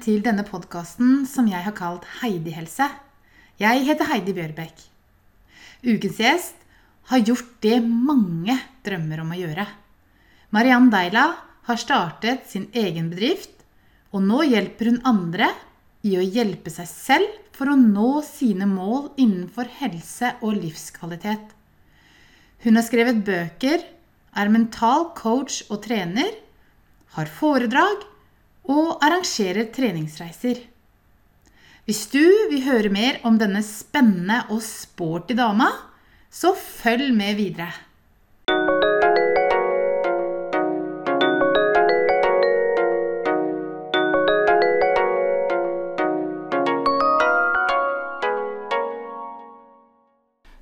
til denne podkasten som jeg har kalt Heidi helse. Jeg heter Heidi Bjørbekk. Ukens gjest har gjort det mange drømmer om å gjøre. Mariann Deila har startet sin egen bedrift, og nå hjelper hun andre i å hjelpe seg selv for å nå sine mål innenfor helse og livskvalitet. Hun har skrevet bøker, er mental coach og trener, har foredrag og arrangerer treningsreiser. Hvis du vil høre mer om denne spennende og sporty dama, så følg med videre.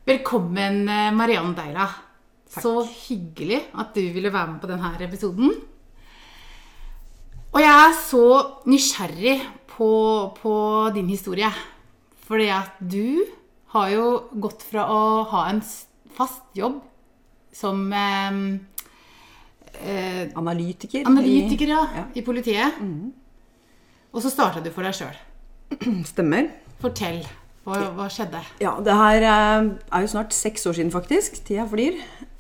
Velkommen, Marianne Mariann Deila. Så hyggelig at du ville være med på denne episoden. Og jeg er så nysgjerrig på, på din historie. Fordi at du har jo gått fra å ha en fast jobb som eh, eh, Analytiker. Analytiker, ja, ja. I politiet. Mm. Og så starta du for deg sjøl. Stemmer. Fortell. Hva, hva, skjedde? Ja, Det her eh, er jo snart seks år siden, faktisk. Tida flyr.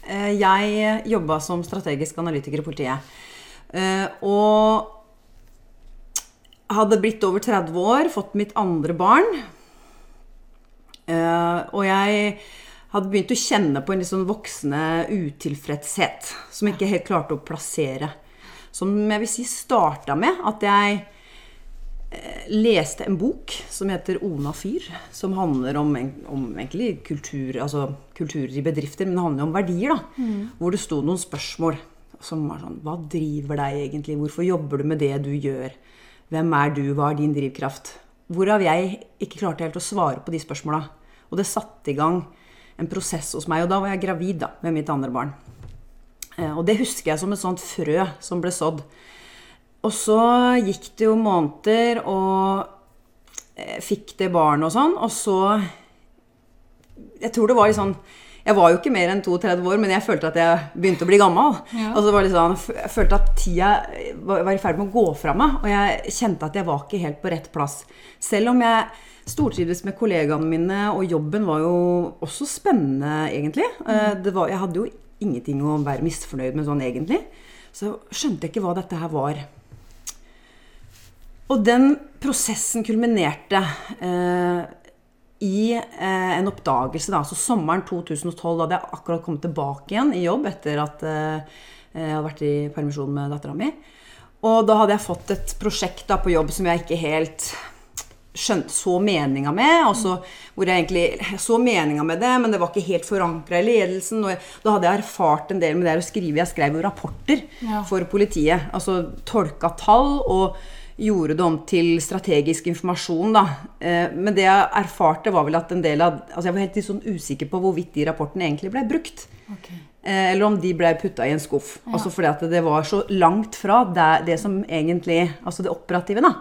Eh, jeg jobba som strategisk analytiker i politiet. Eh, og hadde blitt over 30 år, fått mitt andre barn. Og jeg hadde begynt å kjenne på en litt sånn voksende utilfredshet som jeg ikke helt klarte å plassere. Som jeg vil si starta med at jeg Eh, leste en bok som heter 'Ona fyr', som handler om, om egentlig kultur, altså kulturer i bedrifter, men det handler om verdier. da, mm. Hvor det sto noen spørsmål som var sånn Hva driver deg egentlig? Hvorfor jobber du med det du gjør? Hvem er du? Hva er din drivkraft? Hvorav jeg ikke klarte helt å svare på de spørsmåla. Og det satte i gang en prosess hos meg. Og da var jeg gravid da, med mitt andre barn. Eh, og det husker jeg som et sånt frø som ble sådd. Og så gikk det jo måneder, og fikk det barnet og sånn. Og så Jeg tror det var litt sånn Jeg var jo ikke mer enn 32 år, men jeg følte at jeg begynte å bli gammel. Ja. Og så var det sånn, Jeg følte at tida var i ferd med å gå fra meg, og jeg kjente at jeg var ikke helt på rett plass. Selv om jeg stortrivdes med kollegaene mine, og jobben var jo også spennende, egentlig. Mm. Var, jeg hadde jo ingenting å være misfornøyd med sånn egentlig. Så skjønte jeg ikke hva dette her var. Og den prosessen kulminerte eh, i eh, en oppdagelse. Da. Så sommeren 2012 hadde jeg akkurat kommet tilbake igjen i jobb etter at eh, jeg hadde vært i permisjon med dattera mi. Og da hadde jeg fått et prosjekt da, på jobb som jeg ikke helt skjønte så meninga med. Også, hvor jeg egentlig så meninga med det, men det var ikke helt forankra i ledelsen. Og jeg, da hadde jeg erfart en del med det å skrive. Jeg skrev jo rapporter ja. for politiet. Altså tolka tall og gjorde det om til strategisk informasjon. Da. Eh, men det jeg erfarte, var vel at en del av altså Jeg var helt sånn usikker på hvorvidt de rapportene egentlig ble brukt. Okay. Eh, eller om de ble putta i en skuff. Ja. Altså fordi at det var så langt fra det, det, som egentlig Altså det operative, da.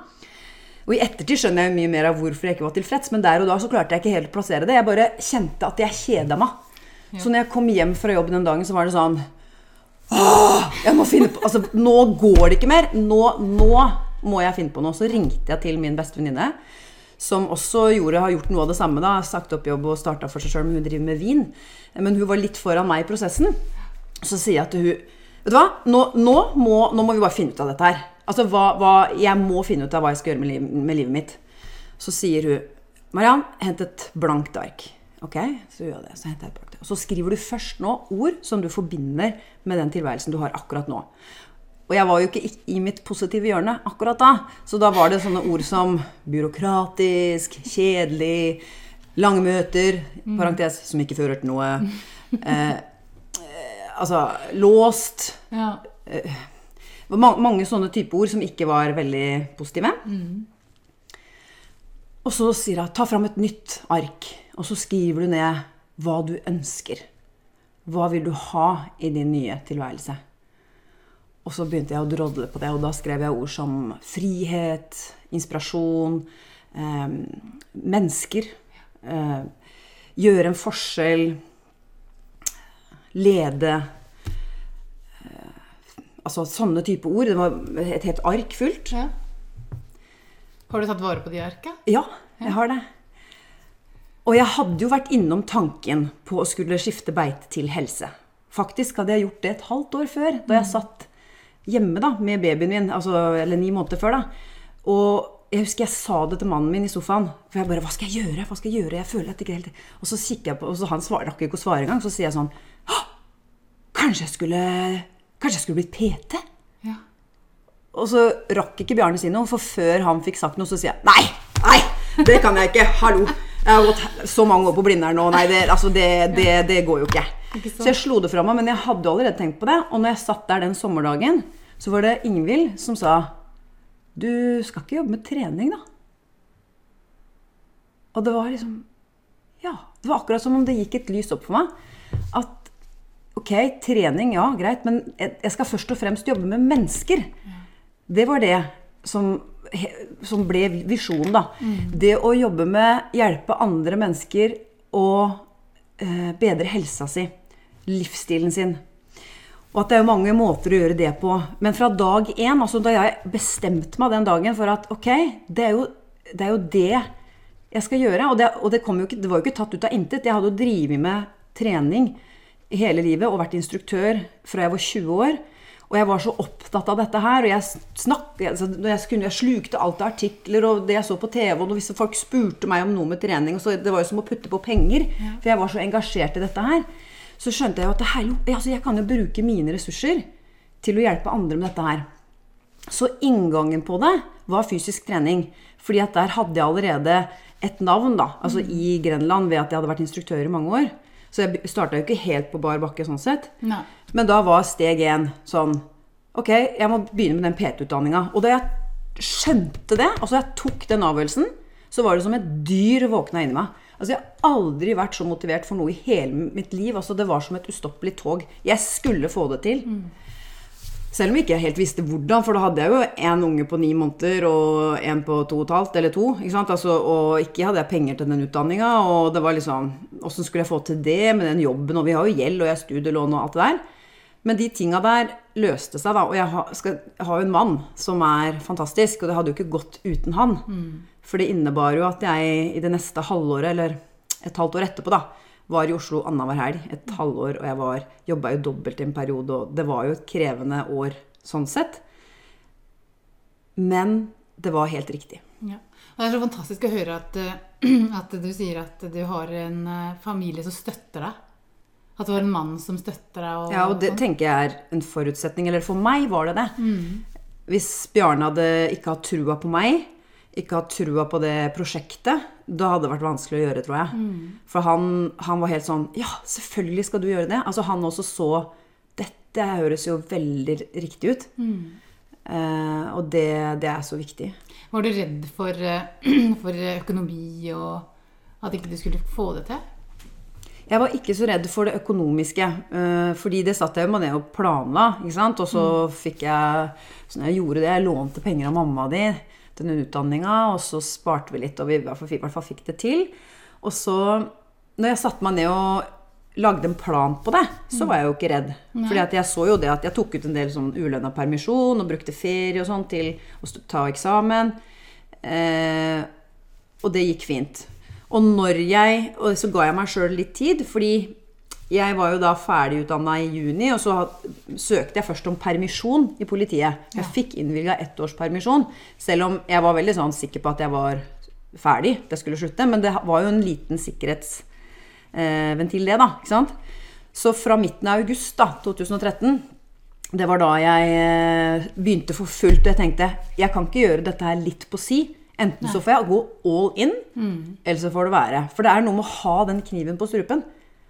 Og i ettertid skjønner jeg mye mer av hvorfor jeg ikke var tilfreds, men der og da så klarte jeg ikke helt å plassere det. Jeg bare kjente at jeg kjeda meg. Ja. Så når jeg kom hjem fra jobb den dagen, så var det sånn Åh, jeg må finne på Altså, nå går det ikke mer. Nå, nå må jeg finne på noe? Så ringte jeg til min beste venninne, som også gjorde, har gjort noe av det samme. da, Sagt opp jobb og starta for seg sjøl, men hun driver med vin. Men hun var litt foran meg i prosessen. Så sier jeg til hun Vet du hva, nå, nå, må, nå må, vi bare finne ut av dette her. Altså, hva, hva, Jeg må finne ut av hva jeg skal gjøre med, liv, med livet mitt. Så sier hun Mariann, hent et blankt ark. Ok, så gjør jeg det. Så henter jeg et blankt ark. Så skriver du først nå ord som du forbinder med den tilværelsen du har akkurat nå. Og jeg var jo ikke i mitt positive hjørne akkurat da. Så da var det sånne ord som byråkratisk, kjedelig, lange møter, mm. parentes, som ikke fører til noe. Eh, eh, altså låst. Ja. Eh, mange, mange, sånne type ord som ikke var veldig positive. Mm. Og så sier hun ta fram et nytt ark, og så skriver du ned hva du ønsker. Hva vil du ha i din nye tilværelse? Og så begynte jeg å drodle på det, og da skrev jeg ord som frihet, inspirasjon, eh, mennesker. Eh, gjøre en forskjell. Lede. Eh, altså sånne type ord. Det var et helt ark fullt. Ja. Har du tatt vare på de arka? Ja, jeg har det. Og jeg hadde jo vært innom tanken på å skulle skifte beite til helse. Faktisk hadde jeg gjort det et halvt år før, da jeg satt hjemme da, med babyen min. Altså, eller ni måneder før, da. Og jeg husker jeg sa det til mannen min i sofaen. For jeg bare Hva skal jeg gjøre? Hva skal jeg gjøre? Jeg føler at det ikke helt Og så kikker jeg på, og så han svar, rakk ikke å svare engang. Så sier jeg sånn «Hå! Kanskje jeg skulle Kanskje jeg skulle blitt PT? Ja. Og så rakk ikke Bjarne si noe, for før han fikk sagt noe, så sier jeg nei, nei, det kan jeg ikke. Hallo. Jeg har gått så mange år på Blindern nå. Nei, det, altså det, det, det går jo ikke. Ikke? Så jeg slo det fra meg, men jeg hadde allerede tenkt på det. Og når jeg satt der den sommerdagen, så var det Ingvild som sa Du skal ikke jobbe med trening, da? Og det var liksom Ja. Det var akkurat som om det gikk et lys opp for meg. At ok, trening, ja, greit, men jeg skal først og fremst jobbe med mennesker. Det var det som, som ble visjonen, da. Det å jobbe med hjelpe andre mennesker å eh, bedre helsa si, livsstilen sin. Og at det er mange måter å gjøre det på. Men fra dag én, altså da jeg bestemte meg den dagen for at ok, det er jo det, er jo det jeg skal gjøre. Og, det, og det, ikke, det var jo ikke tatt ut av intet. Jeg hadde jo drevet med trening hele livet og vært instruktør fra jeg var 20 år. Og jeg var så opptatt av dette her. Og jeg snakket, altså, jeg, skulle, jeg slukte alt av artikler og det jeg så på TV. Og hvis folk spurte meg om noe med trening, og så, det var jo som å putte på penger. For jeg var så engasjert i dette her. Så skjønte jeg jo at det her, altså, jeg kan jo bruke mine ressurser til å hjelpe andre med dette her. Så inngangen på det var fysisk trening. Fordi at der hadde jeg allerede et navn da, altså i Grenland ved at jeg hadde vært instruktør i mange år. Så jeg starta jo ikke helt på bar bakke sånn sett. Nei. Men da var steg én sånn Ok, jeg må begynne med den PT-utdanninga. Og da jeg skjønte det, altså jeg tok den avgjørelsen, så var det som et dyr våkna inni meg. Altså Jeg har aldri vært så motivert for noe i hele mitt liv. altså Det var som et ustoppelig tog. Jeg skulle få det til. Selv om jeg ikke helt visste hvordan, for da hadde jeg jo én unge på ni måneder og en på to og et halvt, eller to. ikke sant? Altså, og ikke hadde jeg penger til den utdanninga. Og det var liksom Åssen skulle jeg få til det med den jobben? Og vi har jo gjeld, og jeg har studielån og alt det der. Men de tinga der løste seg, da. Og jeg har, jeg har jo en mann som er fantastisk, og det hadde jo ikke gått uten han. For det innebar jo at jeg i det neste halvåret, eller et halvt år etterpå, da, var i Oslo annenhver helg et halvår, og jeg var, jobba jo dobbelt i en periode, og det var jo et krevende år sånn sett. Men det var helt riktig. Ja. Det er så fantastisk å høre at, eh, at du sier at du har en eh, familie som støtter deg. At du har en mann som støtter deg. Og, Ja, og det tenker jeg er en forutsetning. Eller for meg var det det. Hvis Bjarne hadde ikke hatt trua på meg, ikke hatt trua på det prosjektet, da hadde det vært vanskelig å gjøre, tror jeg. For han, han var helt sånn Ja, selvfølgelig skal du gjøre det. Altså Han også så Dette høres jo veldig riktig ut. Eh, og det, det er så viktig. Var du redd for, eh, for økonomi og at ikke du skulle få det til? Jeg var ikke så redd for det økonomiske, eh, fordi det satt jeg jo med ned og planla. ikke sant? Og så fikk jeg Så når jeg gjorde det, jeg lånte penger av mamma di til den utdanninga, og så sparte vi litt, og vi i hvert fall, i hvert fall fikk det til. Og så, når jeg satte meg ned og lagde en plan på det, så var jeg jo ikke redd. Fordi at jeg så jo det at jeg tok ut en del sånn ulønna permisjon og brukte ferie og sånn til å ta eksamen. Eh, og det gikk fint. Og når jeg Og så ga jeg meg sjøl litt tid, fordi jeg var jo da ferdigutdanna i juni, og så søkte jeg først om permisjon i politiet. Jeg fikk innvilga ett års permisjon, selv om jeg var veldig sånn sikker på at jeg var ferdig, at jeg skulle slutte. Men det var jo en liten sikkerhetsventil, det, da. ikke sant? Så fra midten av august da, 2013 det var da jeg eh, begynte for fullt. Og jeg tenkte jeg kan ikke gjøre dette her litt på si. Enten så får jeg gå all in, eller så får det være. For det er noe med å ha den kniven på strupen.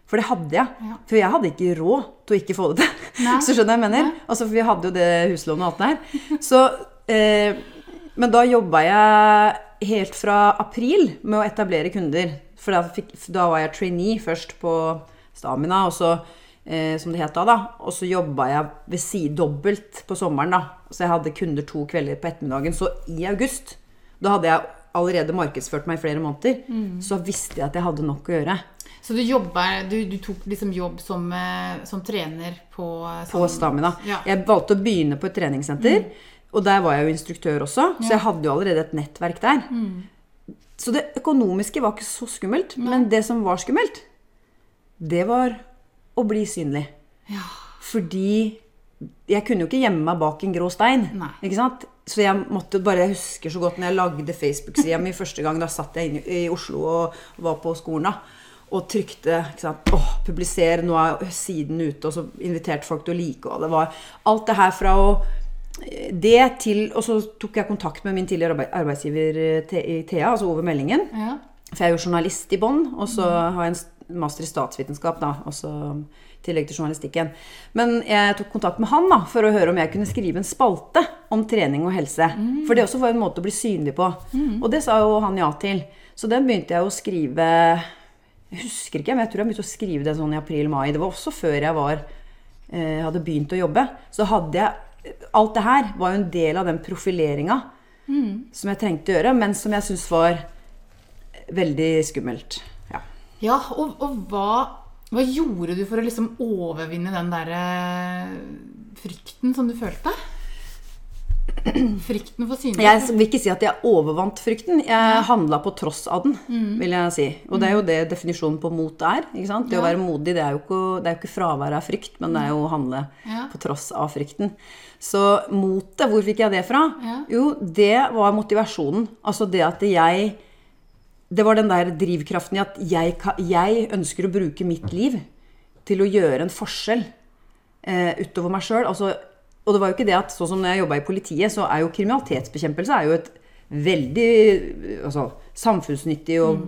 For det hadde jeg. Ja. For jeg hadde ikke råd til å ikke få det til. Så skjønner jeg mener? Altså, for vi hadde jo det huslånet og alt det her. Så, eh, men da jobba jeg helt fra april med å etablere kunder. For da, fikk, da var jeg trainee først på Stamina, og så, eh, som det het da, da. Og så jobba jeg ved side dobbelt på sommeren, da. Så jeg hadde kunder to kvelder på ettermiddagen. Så i august, da hadde jeg allerede markedsført meg i flere måneder, så visste jeg at jeg hadde nok å gjøre. Så du jobber, du, du tok liksom jobb som, eh, som trener på eh, på Stamina. Ja. Jeg valgte å begynne på et treningssenter. Og der var jeg jo instruktør også, så jeg hadde jo allerede et nettverk der. Så det økonomiske var ikke så skummelt. Men det som var skummelt, det var å bli synlig. Ja. Fordi jeg kunne jo ikke gjemme meg bak en grå stein. Nei. Ikke sant? Så jeg måtte bare, jeg husker så godt når jeg lagde Facebook-sida mi første gang. Da satt jeg inne i Oslo og var på skolen da. Og trykte? Åh, publiser, nå er siden ute. Og så inviterte folk til å like. Og det var alt det her fra å det til Og så tok jeg kontakt med min tidligere arbeidsgiver eh, i Thea, altså over meldingen. Ja. For jeg er jo journalist i bånn, og så har jeg en master i statsvitenskap, da, også i tillegg til journalistikken. Men jeg tok kontakt med han da, for å høre om jeg kunne skrive en spalte om trening og helse. For det også var en måte å bli synlig på. Og det sa jo han ja til. Så den begynte jeg å skrive Jeg husker ikke, men jeg tror jeg begynte å skrive det sånn i april-mai. Det var også før jeg var, eh, hadde begynt å jobbe. Så hadde jeg Alt det her var jo en del av den profileringa som jeg trengte å gjøre, men som jeg syntes var veldig skummelt. Ja. Ja, og, og hva, hva gjorde du for å liksom overvinne den derre frykten som du følte? Frykten for synlighet? Jeg vil ikke si at jeg overvant frykten. Jeg handla på tross av den, vil jeg si. Og det er jo det definisjonen på mot er. ikke sant? Det å være modig det er jo ikke, det er jo ikke fravær av frykt, men det er jo å handle på tross av frykten. Så motet, hvor fikk jeg det fra? Jo, det var motivasjonen. Altså det at jeg Det var den der drivkraften i at jeg, jeg ønsker å bruke mitt liv til å gjøre en forskjell eh, utover meg sjøl. Altså, og det var jo ikke det at sånn som når jeg jobba i politiet, så er jo kriminalitetsbekjempelse er jo et veldig altså, samfunnsnyttig og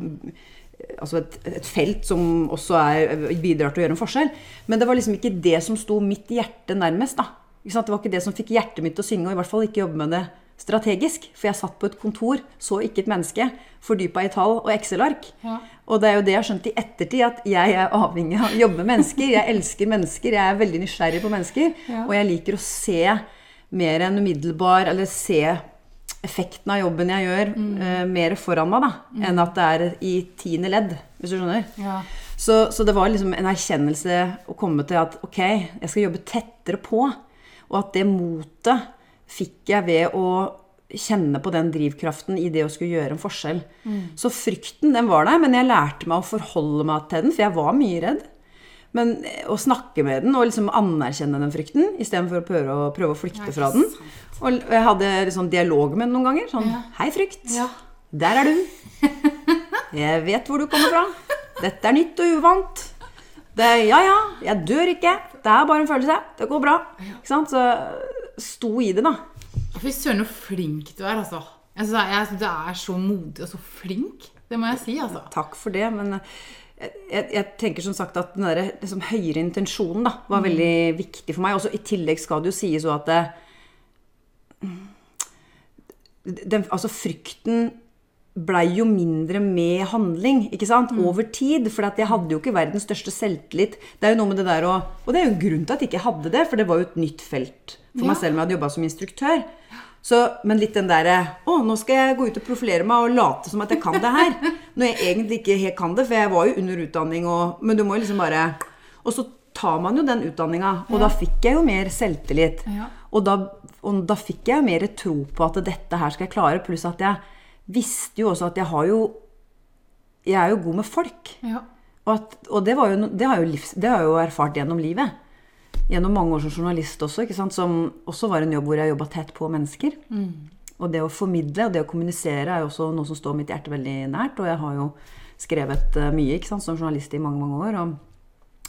altså et, et felt som også er, bidrar til å gjøre en forskjell. Men det var liksom ikke det som sto mitt hjerte nærmest. da. Det var ikke det som fikk hjertet mitt til å synge, og i hvert fall ikke jobbe med det strategisk. For jeg satt på et kontor, så ikke et menneske, fordypa i tall og Excel-ark. Ja. Og det er jo det jeg har skjønt i ettertid, at jeg er avhengig av å jobbe med mennesker. Jeg elsker mennesker, jeg er veldig nysgjerrig på mennesker. Ja. Og jeg liker å se mer enn umiddelbar, eller se effekten av jobben jeg gjør, eh, mer foran meg, da, enn at det er i tiende ledd, hvis du skjønner. Ja. Så, så det var liksom en erkjennelse å komme til at ok, jeg skal jobbe tettere på. Og at det motet fikk jeg ved å kjenne på den drivkraften i det å skulle gjøre en forskjell. Så frykten, den var der, men jeg lærte meg å forholde meg til den, for jeg var mye redd. Men eh, å snakke med den og liksom anerkjenne den frykten istedenfor å prøve, å prøve å flykte fra den. Og jeg hadde liksom dialog med den noen ganger. Sånn Ja. Hei, frykt. Ja. Der er du. Jeg vet hvor du kommer fra. Dette er nytt og uvant. Det er, ja, ja, jeg dør ikke. Det er bare en følelse. Det går bra. Ikke sant? Så sto i det, da. Fy søren, så flink du er, altså. Jeg synes du er så modig og så flink. Det må jeg si, altså. Takk for det, men jeg, jeg, jeg tenker som sagt at den der, liksom, høyere intensjonen da, var veldig viktig for meg. Også, I tillegg skal det jo sies så at det, den, altså frykten blei jo mindre med handling ikke sant? over tid. For jeg hadde jo ikke verdens største selvtillit. Det er jo noe med det der å, Og det er jo en grunn til at jeg ikke hadde det, for det var jo et nytt felt for Ja. meg selv om jeg hadde jobba som instruktør. Så, men litt den derre Å, nå skal jeg gå ut og profilere meg og late som at jeg kan det her. Når jeg egentlig ikke helt kan det, for jeg var jo under utdanning og Men du må jo liksom bare Og så tar man jo den utdanninga, og da fikk jeg jo mer selvtillit. Ja. Og, da, og da fikk jeg jo mer tro på at dette her skal jeg klare, pluss at jeg visste jo også at jeg har jo Jeg er jo god med folk. Ja. Og, at, og det, var jo, det, har jo livs, det har jeg jo erfart gjennom livet. Gjennom mange år som journalist også, ikke sant? som også var en jobb hvor jeg jobba tett på mennesker. Og det å formidle og det å kommunisere er jo også noe som står mitt hjerte veldig nært. Og jeg har jo skrevet eh, mye ikke sant, som journalist i mange, mange år. Og,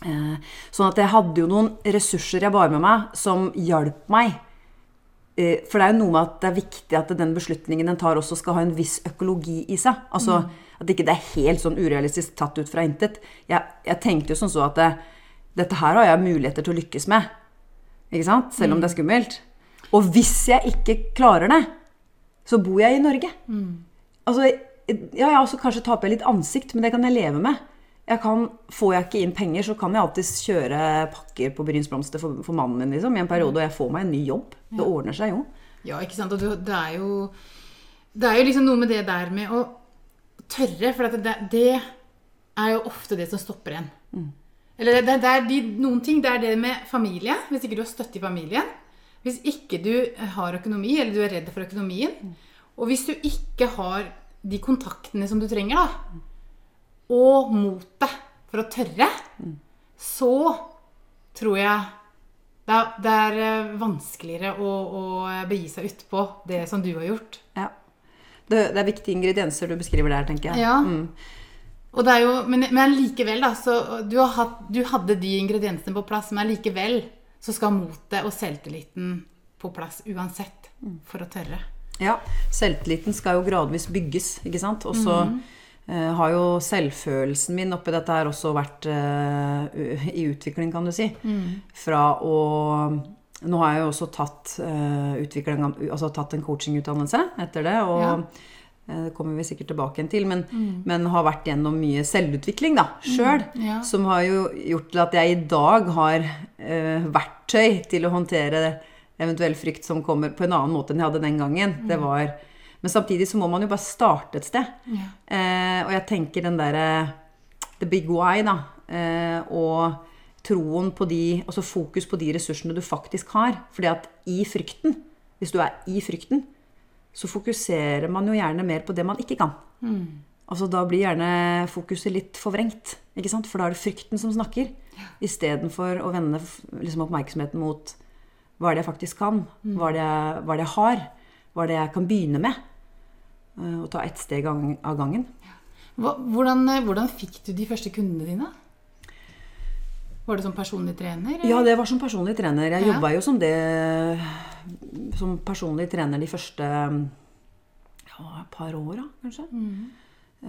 eh, sånn at jeg hadde jo noen ressurser jeg bar med meg, som hjalp meg. Eh, For det er jo noe med at det er viktig at den beslutningen en tar, også skal ha en viss økologi i seg. Altså At ikke det er helt sånn urealistisk tatt ut fra intet. Jeg, jeg tenkte jo sånn så at det, dette her har jeg muligheter til å lykkes med. Ikke sant? Selv om det er skummelt. Og hvis jeg ikke klarer det, så bor jeg i Norge. Altså, ja, ja, så kanskje taper jeg litt ansikt, men det kan jeg leve med. Jeg kan, får jeg ikke inn penger, så kan jeg alltids kjøre pakker på Brynsblomster for, for mannen min liksom, i en periode, og jeg får meg en ny jobb. Det ordner seg jo. Ja, ikke sant. Og du, det er jo Det er jo liksom noe med det der med å tørre, for det, det er jo ofte det som stopper en. Eller det, det er de, noen ting. Det er det med familie. Hvis ikke du har støtte i familien, Hvis ikke du har økonomi, eller du er redd for økonomien, og hvis du ikke har de kontaktene som du trenger, da, og motet for å tørre, så tror jeg det er, det er eh, vanskeligere å, å begi seg utpå det som du har gjort. Ja. Det, det er viktige ingredienser du beskriver der, tenker jeg. Ja. Mm. Og det er jo, men, men likevel, da. Så du, har hatt, du hadde de ingrediensene på plass, men likevel så skal motet og selvtilliten på plass uansett for å tørre. Ja, selvtilliten skal jo gradvis bygges, ikke sant. Og så eh, har jo selvfølelsen min oppi dette her også vært uh, i utvikling, kan du si. Fra å Nå har jeg jo også tatt, uh, altså tatt en coachingutdannelse etter det, og Ja. Eh, det kommer vi sikkert tilbake igjen til, men, men har vært gjennom mye selvutvikling da, sjøl. ja. Som har jo gjort til at jeg i dag har eh, verktøy til å håndtere eventuell frykt som kommer på en annen måte enn jeg hadde den gangen. Det var, men samtidig så må man jo bare starte et sted. Ja. Eh, og jeg tenker den derre The big why, da. Eh, og troen på de Altså fokus på de ressursene du faktisk har. Fordi at i frykten, hvis du er i frykten, så fokuserer man jo gjerne mer på det man ikke kan. Altså Da blir gjerne fokuset litt forvrengt. ikke sant? For da er det frykten som snakker. Istedenfor å vende liksom, oppmerksomheten mot hva er det jeg faktisk kan? Hva er det jeg, hva er det jeg har? Hva er det jeg kan begynne med? Eh, Og ta ett steg av gangen. Hvordan, eh, hvordan fikk du de første kundene dine? Var det som personlig trener? eller? Ja, det var som personlig trener. Jeg Ja. jobba jo som det som personlig trener de første ja, par åra, kanskje. Mm.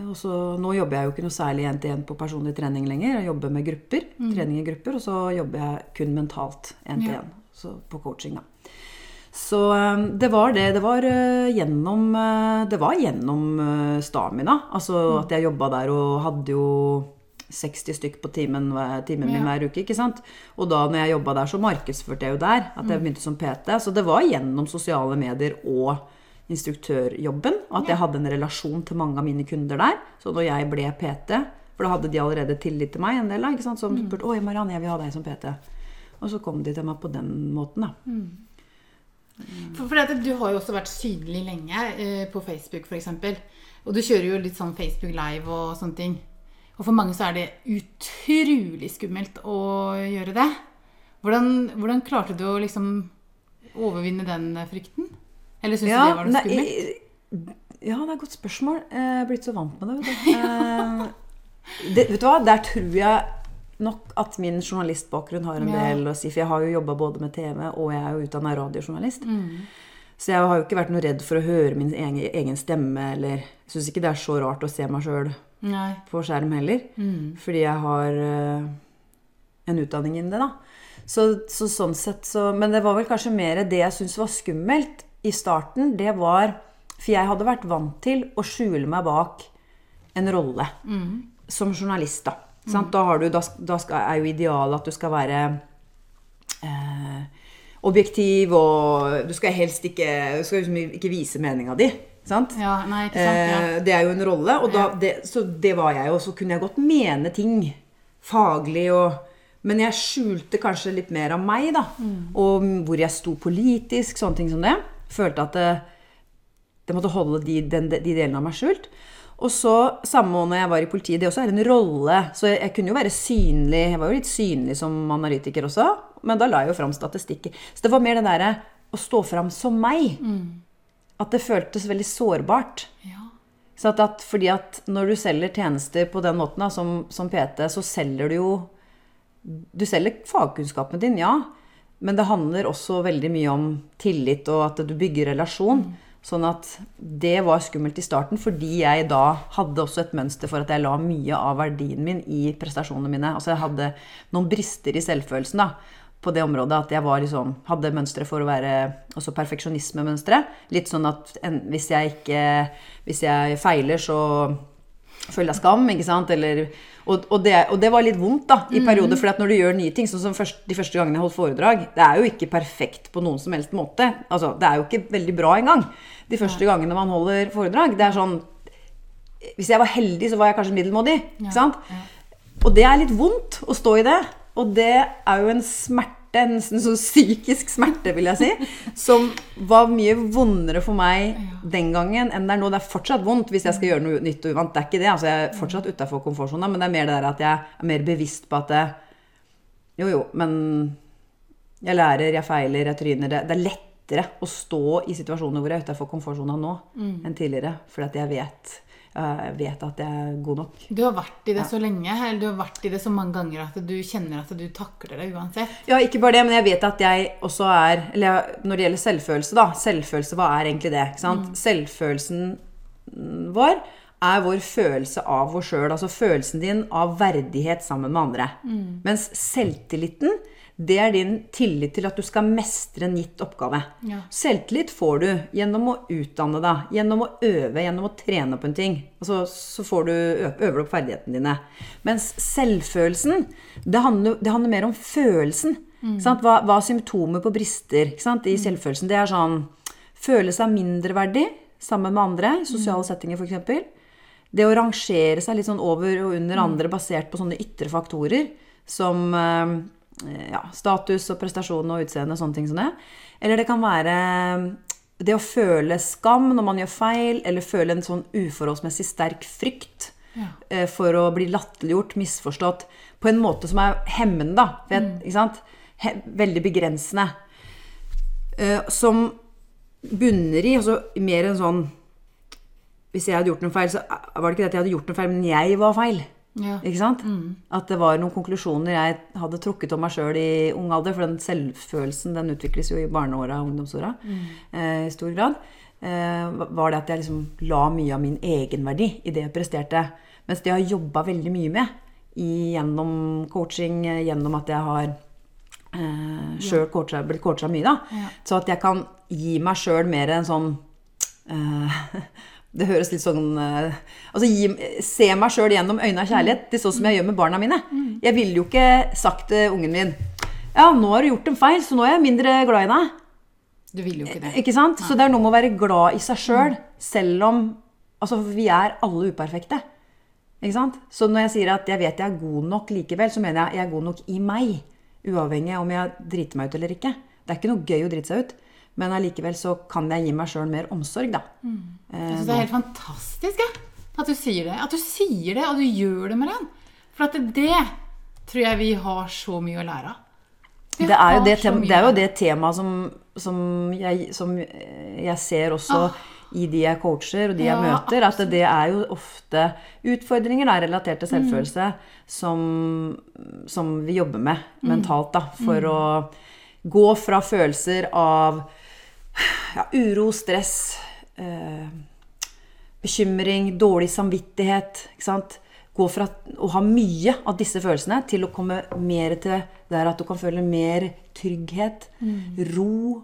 Og så, nå jobber jeg jo ikke noe særlig én-til-én på personlig trening lenger. Jeg jobber med grupper, trening i grupper, og så jobber jeg kun mentalt én-til-én. ja. på coaching, da. Så eh, det var det. Det var eh, gjennom eh, Det var gjennom eh, Stamina. Altså at jeg jobba der og hadde jo 60 stykk på timen, timen min hver uke. ikke sant? Og da når jeg jobba der, så markedsførte jeg jo der. At jeg begynte som PT. Så det var gjennom sosiale medier og instruktørjobben at jeg hadde en relasjon til mange av mine kunder der. Så når jeg ble PT, for da hadde de allerede tillit til meg, en del ikke sant? som spurte 'Oi, Marianne, jeg vil ha deg som PT'. Og så kom de til meg på den måten, da. For, for at du har jo også vært synlig lenge eh, på Facebook f.eks. Og du kjører jo litt sånn Facebook Live og sånne ting. Og for mange så er det utrolig skummelt å gjøre det. Hvordan, hvordan klarte du å liksom overvinne den frykten? Eller syns du det var noe skummelt? i- ja, det er et godt spørsmål. Jeg er blitt så vant med det. Vet du, Eh, det, vet du hva? Der tror jeg nok at min journalistbakgrunn har en Ja. del å si. For jeg har jo jobba både med TV, og jeg er jo utdanna radiojournalist. Mm. Så jeg har jo ikke vært noe redd for å høre min egen, egen stemme. Eller syns ikke det er så rart å se meg sjøl Nei. på skjerm heller. Mm. Fordi jeg har uh, en utdanning innen det, da. Så, så sånn sett så Men det var vel kanskje mer det jeg syntes var skummelt i starten. Det var For jeg hadde vært vant til å skjule meg bak en rolle som journalist, da. Sant? Da, har du, da, da skal, er jo idealet at du skal være eh, objektiv, og du skal helst ikke, du skal liksom ikke vise meninga di. Sant? Ja, nei, sant? Ja. Eh, det er jo en rolle, og da, det, så det var jeg jo. Så kunne jeg godt mene ting faglig og Men jeg skjulte kanskje litt mer av meg, da. Og hvor jeg sto politisk, sånne ting som det. Følte at det, det måtte holde de, den, de delene av meg skjult. Og så, samme når jeg var i politiet, det også er en rolle. Så jeg, jeg kunne jo være synlig. Jeg var jo litt synlig som analytiker også, men da la jeg jo fram statistikker. Så det var mer det derre å stå fram som meg. At det føltes veldig sårbart. ja. Så at, at, fordi at når du selger tjenester på den måten, da, som, som PT, så selger du jo Du selger fagkunnskapen din, ja. Men det handler også veldig mye om tillit, og at du bygger relasjon. Sånn at det var skummelt i starten, fordi jeg da hadde også et mønster for at jeg la mye av verdien min i prestasjonene mine. Altså jeg hadde noen brister i selvfølelsen da, på det området. At jeg var liksom, hadde mønstre for å være også perfeksjonismemønstre. Litt sånn at en, hvis jeg ikke Hvis jeg feiler, så føler jeg skam, ikke sant? Eller, og, og, det, og det var litt vondt da, i perioder, for når du gjør nye ting, sånn som først, de første gangene jeg holdt foredrag, det er jo ikke perfekt på noen som helst måte. Altså, det er jo ikke veldig bra engang, de første gangene man holder foredrag. Det er sånn, hvis jeg var heldig, så var jeg kanskje middelmådig, ikke sant? Og det er litt vondt å stå i det, og det er jo en smerte nesten sånn psykisk smerte, vil jeg si, som var mye vondere for meg den gangen enn det er nå. Det er fortsatt vondt hvis jeg skal gjøre noe nytt og uvant. Det er ikke det. altså Jeg er fortsatt utafor komfortsona, men det er mer det der at jeg er mer bevisst på at det, Jo, jo, men jeg lærer, jeg feiler, jeg tryner. Det, det er lettere å stå i situasjoner hvor jeg er utafor komfortsona nå enn tidligere, fordi at jeg vet, vet at jeg er god nok. Du har vært i det så lenge, eller du har vært i det så mange ganger at du kjenner at du takler det uansett. Ja, ikke bare det, men jeg vet at jeg også er Eller når det gjelder selvfølelse, da. Selvfølelse, hva er egentlig det? Sant? Selvfølelsen mm, vår er vår følelse av oss sjøl. Altså følelsen din av verdighet sammen med andre. Mens selvtilliten, det er din tillit til at du skal mestre en gitt oppgave. Ja. Selvtillit får du gjennom å utdanne deg, gjennom å øve, gjennom å trene på en ting. Altså, så får du øver opp ferdighetene dine. Mens selvfølelsen, det handler, det handler mer om følelsen. Mm. Hva, hva er symptomer på brister i selvfølelsen? Det er sånn Føle seg mindreverdig sammen med andre, sosiale sosiale settinger f.eks. Det å rangere seg litt sånn over og under andre basert på sånne ytre faktorer som ja, status og prestasjon og utseende og sånne ting som det. Eller det kan være det å føle skam når man gjør feil, eller føle en sånn uforholdsmessig sterk frykt Ja. eh, for å bli latterliggjort, misforstått, på en måte som er hemmende, da. For mm. ikke sant? Veldig begrensende. Eh, som bunner i altså mer en sånn Hvis jeg hadde gjort noe feil, så var det ikke det at jeg hadde gjort noe feil, men jeg var feil. Ja. Ikke sant? At det var noen konklusjoner jeg hadde trukket om meg sjøl i ung alder. For den selvfølelsen den utvikles jo i barneåra og ungdomsåra eh, i stor grad. Eh, var det at jeg liksom la mye av min egenverdi i det jeg presterte. Mens det jeg har jobba veldig mye med i, gjennom coaching, eh, gjennom at jeg har eh, sjøl blitt coacha mye, da. Ja. Så at jeg kan gi meg sjøl mer en sånn eh, Det høres litt sånn eh, Altså gi, se meg sjøl gjennom øynene av kjærlighet. Det er sånn som jeg gjør med barna mine. Jeg ville jo ikke sagt til ungen min Ja, nå har du gjort en feil, så nå er jeg mindre glad i deg. Du vil jo ikke det. Ikke sant? Så det er noe med å være glad i seg sjøl, selv om Altså, vi er alle uperfekte. Ikke sant? Så når jeg sier at jeg vet jeg er god nok likevel, så mener jeg jeg er god nok i meg. Uavhengig om jeg driter meg ut eller ikke. Det er ikke noe gøy å drite seg ut. Men allikevel så kan jeg gi meg sjøl mer omsorg, da. Jeg synes det er helt fantastisk jeg, at du sier det. At du sier det, og du gjør det, Mariann. For at det tror jeg vi har så mye å lære av. Det er det, tema, det, er jo det temaet som, som, jeg, som jeg ser også i de jeg coacher og de jeg Ah. Ja, møter, at det er jo ofte utfordringer da, relatert til selvfølelse som, som vi jobber med Mm. mentalt. Da, for å gå fra følelser av ja, uro, stress, eh, bekymring, dårlig samvittighet. Ikke sant? Gå fra å ha mye av disse følelsene til å komme mer til der at du kan føle mer trygghet, ro,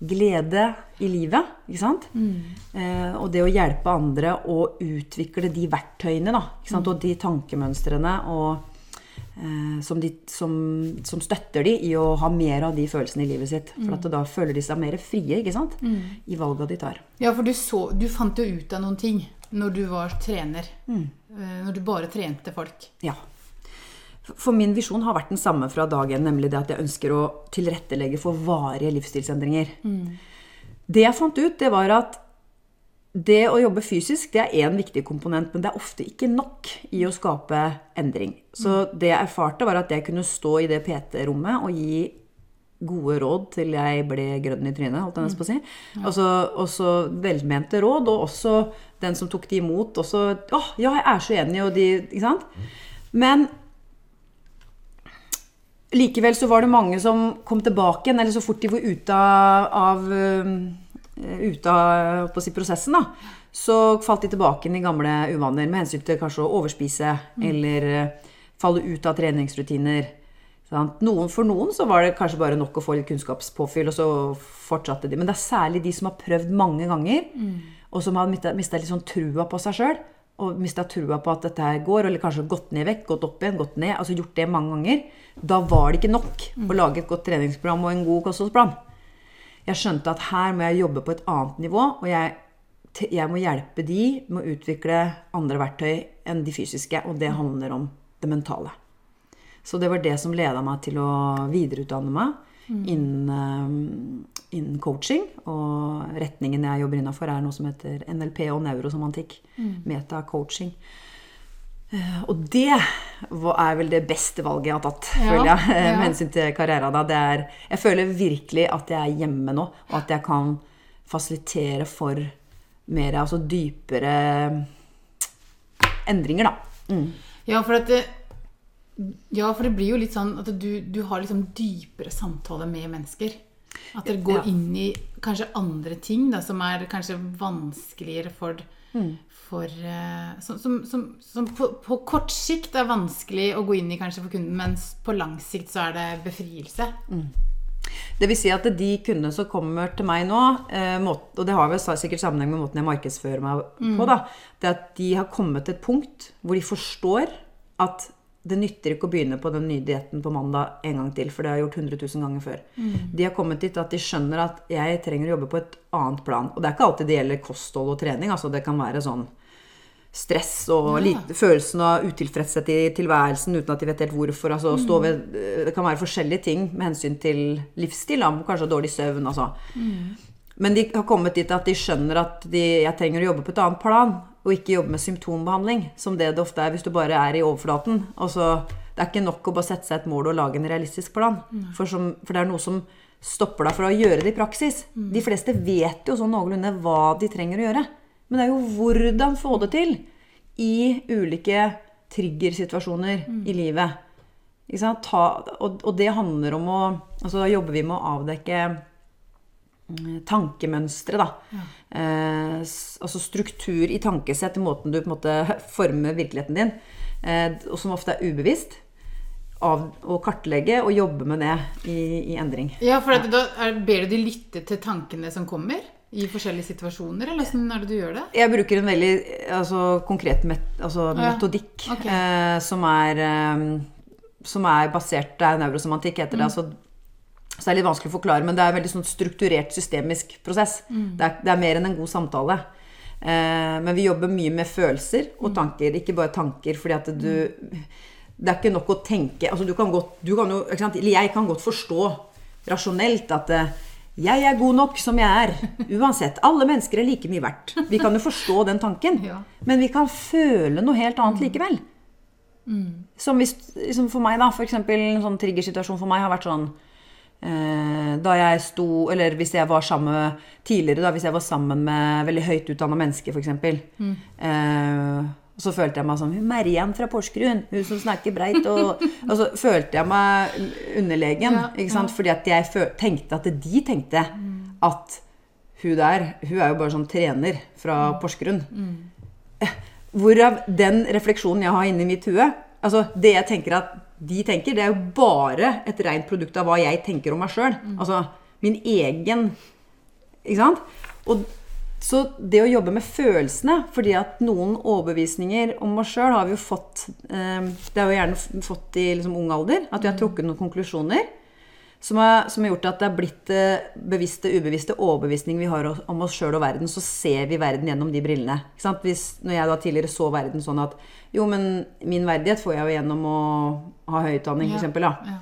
glede i livet. Ikke sant? Eh, og det å hjelpe andre å utvikle de verktøyene da, ikke sant? og de tankemønstrene og, som, de, som, som støtter de i å ha mer av de følelsene i livet sitt. For at da føler de seg mer frie ikke sant? i valga de tar. Ja, for du, så, du fant jo ut av noen ting når du var trener. Mm. Eh, Når du bare trente folk. Ja. For min visjon har vært den samme fra dag én, nemlig det at jeg ønsker å tilrettelegge for varige livsstilsendringer. Det jeg fant ut, det var at det å jobbe fysisk det er én viktig komponent, men det er ofte ikke nok i å skape endring. Så det jeg erfarte, var at jeg kunne stå i det PT-rommet og gi gode råd til jeg ble grønn i trynet, holdt jeg nesten på å si. Altså, også velmente råd, og også den som tok de imot. Også 'Å, ja, jeg er så enig', og de Ikke sant? Men likevel så var det mange som kom tilbake igjen, eller så fort de var ute av, av ute av si, prosessen, da, så falt de tilbake inn i gamle uvaner med hensyn til kanskje å overspise eller øh, falle ut av treningsrutiner. Noen, for noen så var det kanskje bare nok å få litt kunnskapspåfyll, og så fortsatte de. Men det er særlig de som har prøvd mange ganger, og som har mista litt sånn trua på seg sjøl. Og mista trua på at dette her går, eller kanskje gått ned vekk, gått opp igjen, gått ned. Altså gjort det mange ganger. Da var det ikke nok å lage et godt treningsprogram og en god kostholdsplan. Jeg skjønte at her må jeg jobbe på et annet nivå, og jeg, jeg må hjelpe de med å utvikle andre verktøy enn de fysiske, og det handler om det mentale. Så det var det som leda meg til å videreutdanne meg innen, eh, innen coaching. Og retningen jeg jobber innafor, er noe som heter NLP og neurosemantikk. Meta-coaching. Eh, Og det er vel det beste valget jeg har tatt, Ja, føler jeg, ja. med hensyn til karrieren. da. Det er, jeg føler virkelig at jeg er hjemme nå, og at jeg kan fasilitere for mer, altså dypere endringer, da. Mm. Ja, for at det, ja, for det blir jo litt sånn at du, du har liksom dypere samtaler med mennesker. At dere går Ja. inn i kanskje andre ting da, som er kanskje vanskeligere for, Mm. for eh, Som, som, som, som på, på kort sikt er vanskelig å gå inn i kanskje for kunden, mens på lang sikt så er det befrielse. Det vil si at de kundene som kommer til meg nå, eh, og det har vel sikkert sammenheng med måten jeg markedsfører meg på, da, det at de har kommet til et punkt hvor de forstår at det nytter ikke å begynne på den nye dietten på mandag en gang til, for det har jeg gjort 100 000 ganger før. De har kommet dit at de skjønner at jeg trenger å jobbe på et annet plan. Og det er ikke alltid det gjelder kosthold og trening. altså Det kan være sånn stress og Ja. lite, følelsen av utilfredshet i tilværelsen uten at de vet helt hvorfor. Altså, stå ved, det kan være forskjellige ting med hensyn til livsstil. Da, kanskje dårlig søvn. Altså. Men de har kommet dit at de skjønner at de, jeg trenger å jobbe på et annet plan, og ikke jobbe med symptombehandling, som det det ofte er hvis du bare er i overflaten. Altså, det er ikke nok å bare sette seg et mål og lage en realistisk plan. For, som, for det er noe som stopper deg fra å gjøre det i praksis. De fleste vet jo sånn noenlunde hva de trenger å gjøre. Men det er jo hvordan få det til i ulike triggersituasjoner i livet. Ta, og, og det handler om å altså Da jobber vi med å avdekke mm, tankemønstre, da. Eh, altså struktur i tankesett, i måten du på en måte former virkeligheten din, eh, og som ofte er ubevisst. Av å kartlegge og jobbe med det i, i endring. Ja, for at da er, ber du de lytte til tankene som kommer i forskjellige situasjoner, eller hvordan er det du gjør det? Jeg bruker en veldig altså, konkret met, altså, Ja, metodikk okay. eh, som, er, eh, som er basert Det er neurosemantikk, heter det. Altså, så det er litt vanskelig å forklare, men det er en veldig sånn strukturert, systemisk prosess. Det, er, det er mer enn en god samtale. Eh, men vi jobber mye med følelser og tanker, ikke bare tanker. fordi at du Det er ikke nok å tenke altså du kan godt, du kan jo, Jeg kan godt forstå rasjonelt at eh, jeg er god nok som jeg er. Uansett. Alle mennesker er like mye verdt. Vi kan jo forstå den tanken. Ja. Men vi kan føle noe helt annet likevel. Som hvis, liksom for meg, da, for eksempel en sånn triggersituasjon for meg har vært sånn Da jeg sto Eller hvis jeg var sammen tidligere, da, hvis jeg var sammen med veldig høyt utdanna mennesker, f.eks. Mm. Eh, så følte jeg meg som hun Merjan fra Porsgrunn, hun som snakker breit. Og, og så følte jeg meg underlegen. Ja, ikke sant? Fordi at jeg tenkte at de tenkte at hun der, hun er jo bare sånn trener fra Porsgrunn. Hvorav den refleksjonen jeg har inni mitt hue Altså, det jeg tenker at de tenker, det er jo bare et rent produkt av hva jeg tenker om meg sjøl. Altså min egen Ikke sant? Og så det å jobbe med følelsene fordi at noen overbevisninger om oss sjøl har vi jo fått eh, Det har vi gjerne fått i liksom ung alder. At vi har trukket noen konklusjoner som har, som har gjort at det er blitt eh, bevisste, ubevisste overbevisninger vi har om oss sjøl og verden. Så ser vi verden gjennom de brillene. Hvis, når jeg da tidligere så verden sånn at jo, men min verdighet får jeg jo gjennom å ha høy utdanning, Ja, da ja.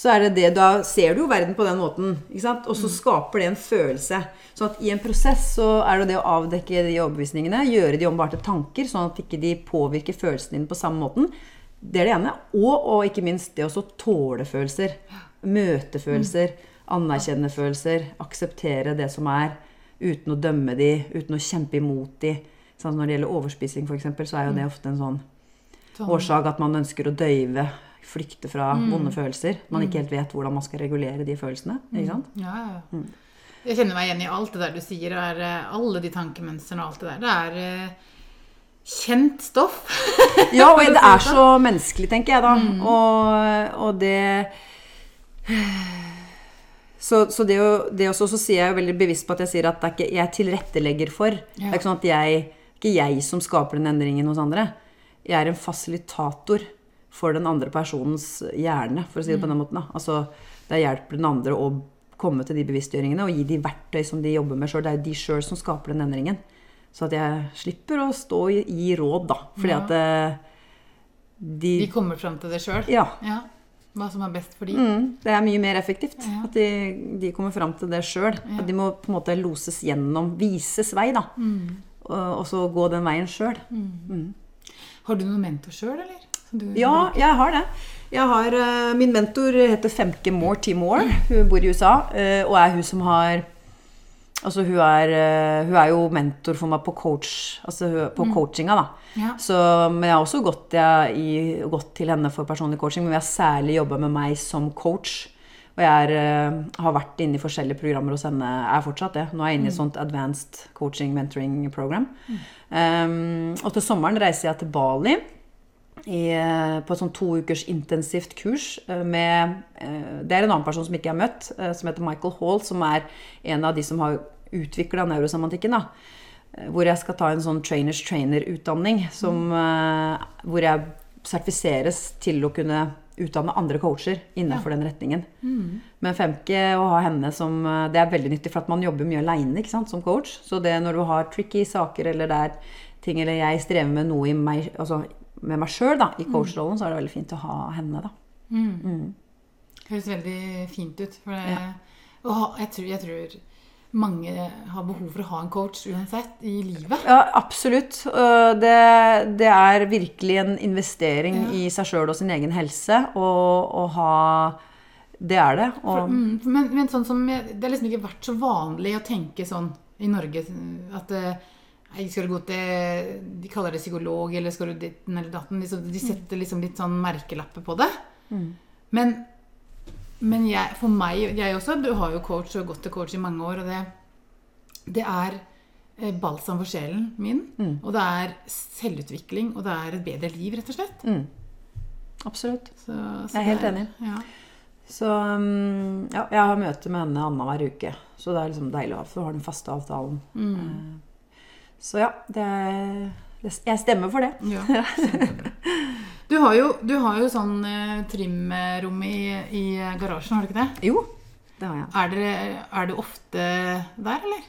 så er det det, da ser du jo verden på den måten. ikke sant? Og så skaper det en følelse. Så at i en prosess så er det det å avdekke de overbevisningene, gjøre de om bare til tanker, sånn at ikke de påvirker følelsene dine på samme måten. Det er det ene. Og, og ikke minst det å tåle følelser. Møte følelser. Anerkjenne følelser. Akseptere det som er. Uten å dømme de, uten å kjempe imot de. Sånn, når det gjelder overspising, f.eks., så er jo det ofte en sånn Sånn. årsak at man ønsker å døyve, flykte fra vonde følelser. Man ikke helt vet hvordan man skal regulere de følelsene. ikke sant? Ja, ja, Mm. Jeg kjenner meg igjen i alt det der du sier. Det er, eh, alle de tankemønstrene og alt det der. Det er eh, kjent stoff. Ja, og det er så menneskelig, tenker jeg da. Og, og det Så, så det, å, det også, så sier jeg jo veldig bevisst på at jeg sier at det er ikke jeg tilrettelegger for. Det er ikke sånn at jeg ikke jeg som skaper den endringen hos andre. Jeg er en fasilitator for den andre personens hjerne, for å si det på den måten. Da. Altså, det hjelper den andre å komme til de bevisstgjøringene og gi de verktøy som de jobber med sjøl. Det er jo de sjøl som skaper den endringen. Så at jeg slipper å stå i, gi råd, da. Fordi Ja. at eh, de De kommer fram til det sjøl. Ja. Ja. Hva som er best for de. Mm, det er mye mer effektivt. Ja. At de, de kommer fram til det sjøl. Ja. At de må på en måte loses gjennom, vises vei, da. Mm. Og, og så gå den veien sjøl. Har du noen mentor sjøl, eller? Ja, jeg har det. Jeg har, uh, min mentor heter Femke Moore T. Moore. Hun bor i USA, uh, og er hun som har Altså, hun er, eh, hun er jo mentor for meg på coach, altså på coachinga, da. Ja. Så, men jeg har også gått, jeg, i, gått til henne for personlig coaching, men vi har særlig jobba med meg som coach. Og jeg er, eh, har vært inne i forskjellige programmer hos henne, er fortsatt det. Nå er jeg inne i et sånt advanced coaching mentoring program. Um, og til sommeren reiser jeg til Bali i, eh, på et sånn to ukers intensivt kurs eh, med eh, Det er en annen person som ikke jeg har møtt, som heter Michael Hall, som er en av de som har utvikla neurosemantikken. da. Hvor jeg skal ta en sånn trainers trainer-utdanning, Mm. hvor jeg sertifiseres til å kunne utdanne andre coacher innenfor den retningen. Men Femke, å ha henne som Det er veldig nyttig, for at man jobber mye aleine som coach. Så det når du har tricky saker, eller det er ting, eller jeg strever med noe i meg, altså, med meg sjøl i coachrollen, så er det veldig fint å ha henne, da. Høres veldig fint ut. For det, og å, jeg, tror, jeg tror mange har behov for å ha en coach uansett i livet. Ja, absolutt. Øh, Det, det er virkelig en investering Ja. i seg sjøl og sin egen helse å, ha Det er det. Og, Mm, men, men sånn som jeg, det har liksom ikke vært så vanlig å tenke sånn i Norge at eh, Nei, skal du gå til De kaller det psykolog, eller skal du ditten eller datten? Liksom, de setter liksom litt sånn merkelapper på det. Men, men jeg, for meg Jeg også du har jo coach og gått til coach i mange år, og det, det er eh, balsam for sjelen min. Og det er selvutvikling, og det er et bedre liv, rett og slett. mm, absolutt. Så, så Jeg er helt det enig. Ja. Så um, ja, jeg har møte med henne annenhver uke. Så det er liksom deilig for hun har den faste avtalen. Eh, Så ja, det det, jeg stemmer for det. Ja. Du har jo, du har jo sånn eh, trimrom i, i garasjen, har du ikke det? Jo, det har jeg. Er, dere, er du ofte der, eller?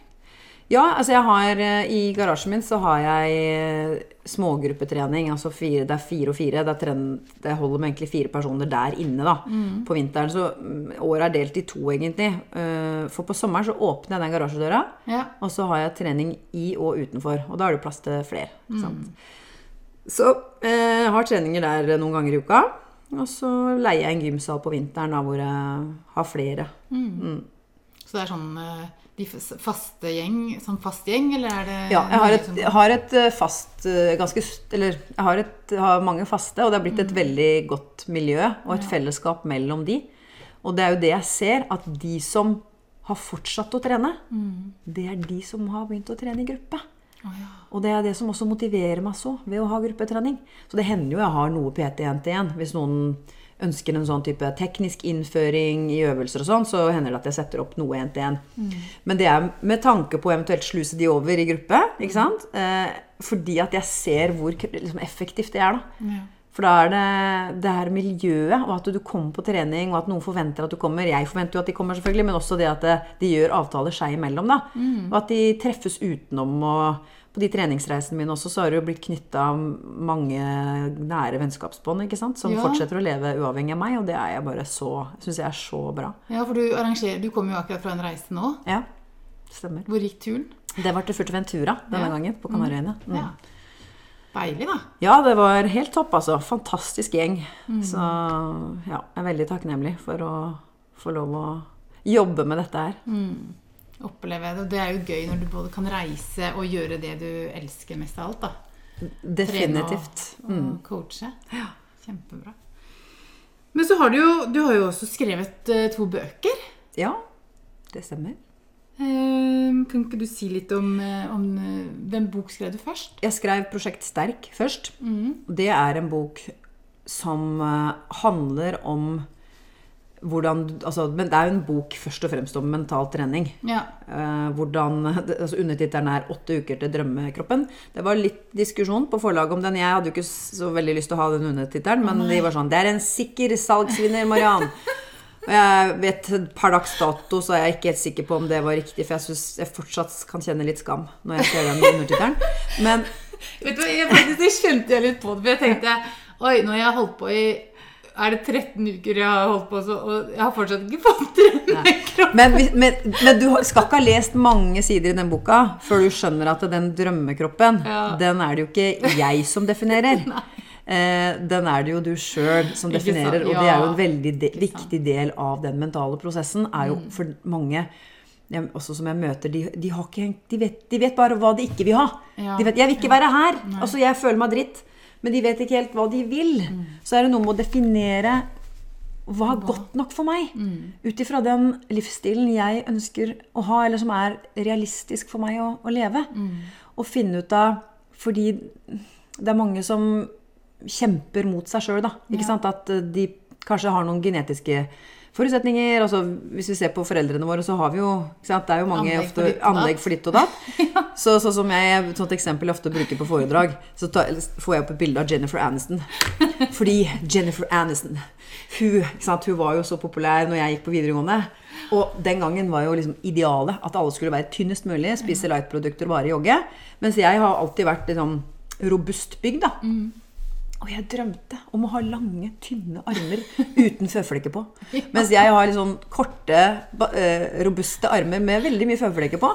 Ja, altså jeg har eh, I garasjen min så har jeg eh, smågruppetrening. Altså fire, det er fire og fire. Det, er tren, det holder med egentlig fire personer der inne da, på vinteren. Så mm, året er delt i to, egentlig. Eh, For på sommeren så åpner jeg den garasjedøra, Ja. og så har jeg trening i og utenfor. Og da er det plass til flere. Mm. Så eh, jeg har treninger der noen ganger i uka. Og så leier jeg en gymsal på vinteren da, hvor jeg har flere. Så det er sånn eh, de faste gjeng, sånn fast gjeng, eller er det Ja, jeg har et, jeg har et eh, fast eh, ganske, Eller jeg har, et, har mange faste, og det har blitt et veldig godt miljø og et fellesskap mellom de. Og det er jo det jeg ser, at de som har fortsatt å trene, det er de som har begynt å trene i gruppe. Og det er det som også motiverer meg så ved å ha gruppetrening. Så det hender jo jeg har noe PT 1-til-1. Hvis noen ønsker en sånn type teknisk innføring i øvelser og sånn, så hender det at jeg setter opp noe 1-til-1. Men det er med tanke på eventuelt sluse de over i gruppe. ikke sant? Eh, fordi at jeg ser hvor liksom, effektivt det er. da. Ja. For da er det det her miljøet, og at du kommer på trening, og at noen forventer at du kommer. Jeg forventer jo at de kommer, selvfølgelig, men også det at de gjør avtaler seg imellom. da. Og at de treffes utenom. og på de treningsreisene mine også, så har det jo blitt knytta mange nære vennskapsbånd ikke sant? som Ja. fortsetter å leve uavhengig av meg, og det er jeg bare så, synes jeg er så bra. ja, for du arrangerer Du kommer jo akkurat fra en reise nå. Ja, stemmer. Hvor gikk turen? Det var til Fuerteventura denne Ja. gangen, på Kanariøyene. Mm. Ja. Deilig, da. Ja, det var helt topp, altså. Fantastisk gjeng. Mm. Så ja, jeg er veldig takknemlig for å få lov å jobbe med dette her. Mm. Oppleve det. Og det er jo gøy når du både kan reise og gjøre det du elsker mest av alt. da. Definitivt. Trene og, Mm. og coache. Kjempebra. Men så har du jo, du har jo også skrevet uh, to bøker. Ja, det stemmer. Uh, kan ikke du si litt om, eh, om uh, hvem bok skrev du først? Jeg skrev Prosjekt Sterk først. Mm. Det er en bok som handler om hvordan altså, Men det er jo en bok først og fremst om mental trening. Ja. Eh, hvordan, altså Undertittelen er 'Åtte uker til drømmekroppen'. Det var litt diskusjon på forlaget om den. Jeg hadde jo ikke så veldig lyst til å ha den undertittelen, men de var sånn 'Det er en sikker salgsvinner, Mariann'. Og jeg vet et par dags dato så er jeg ikke helt sikker på om det var riktig, for jeg syns jeg fortsatt kan kjenne litt skam når jeg ser den undertittelen. Men Vet du hva, jeg faktisk det skjønte jeg litt på det, for jeg tenkte Oi, nå har jeg holdt på i er det 13 uker jeg har holdt på, så, og jeg har fortsatt ikke fått drømmekropp. Men, hvis- men, men du skal ikke ha lest mange sider i den boka før du skjønner at den drømmekroppen, Ja. den er det jo ikke jeg som definerer. Eh, den er det jo du sjøl som definerer, ja. og det er jo en veldig de, viktig del av den mentale prosessen. er jo Mm. for mange jeg, også som jeg møter, de, de, har ikke, de, vet, de vet bare hva de ikke vil ha. Ja. De vet, 'Jeg vil ikke være her'. Altså, jeg føler meg dritt. Men de vet ikke helt hva de vil. Mm. Så er det noe med å definere hva er godt nok for meg? Mm. Ut ifra den livsstilen jeg ønsker å ha, eller som er realistisk for meg å, å leve. Mm. Og finne ut av Fordi det er mange som kjemper mot seg sjøl, da. Ikke sant? At de kanskje har noen genetiske forutsetninger. Altså, hvis vi ser på foreldrene våre, så har vi jo? Det er jo mange Anlegg ofte for datt. anlegg for ditt og datt. Så sånn som jeg, et sånt eksempel jeg ofte bruker på foredrag, så ta, får jeg opp et bilde av Jennifer Aniston. Fordi Jennifer Aniston hun, hun var jo så populær når jeg gikk på videregående. Og den gangen var jo liksom idealet at alle skulle være tynnest mulig, spise light-produkter og bare jogge. Mens jeg har alltid vært liksom robust bygd, da. Og jeg drømte om å ha lange, tynne armer uten føflekker på. Mens jeg har liksom korte, eh, robuste armer med veldig mye føflekker på.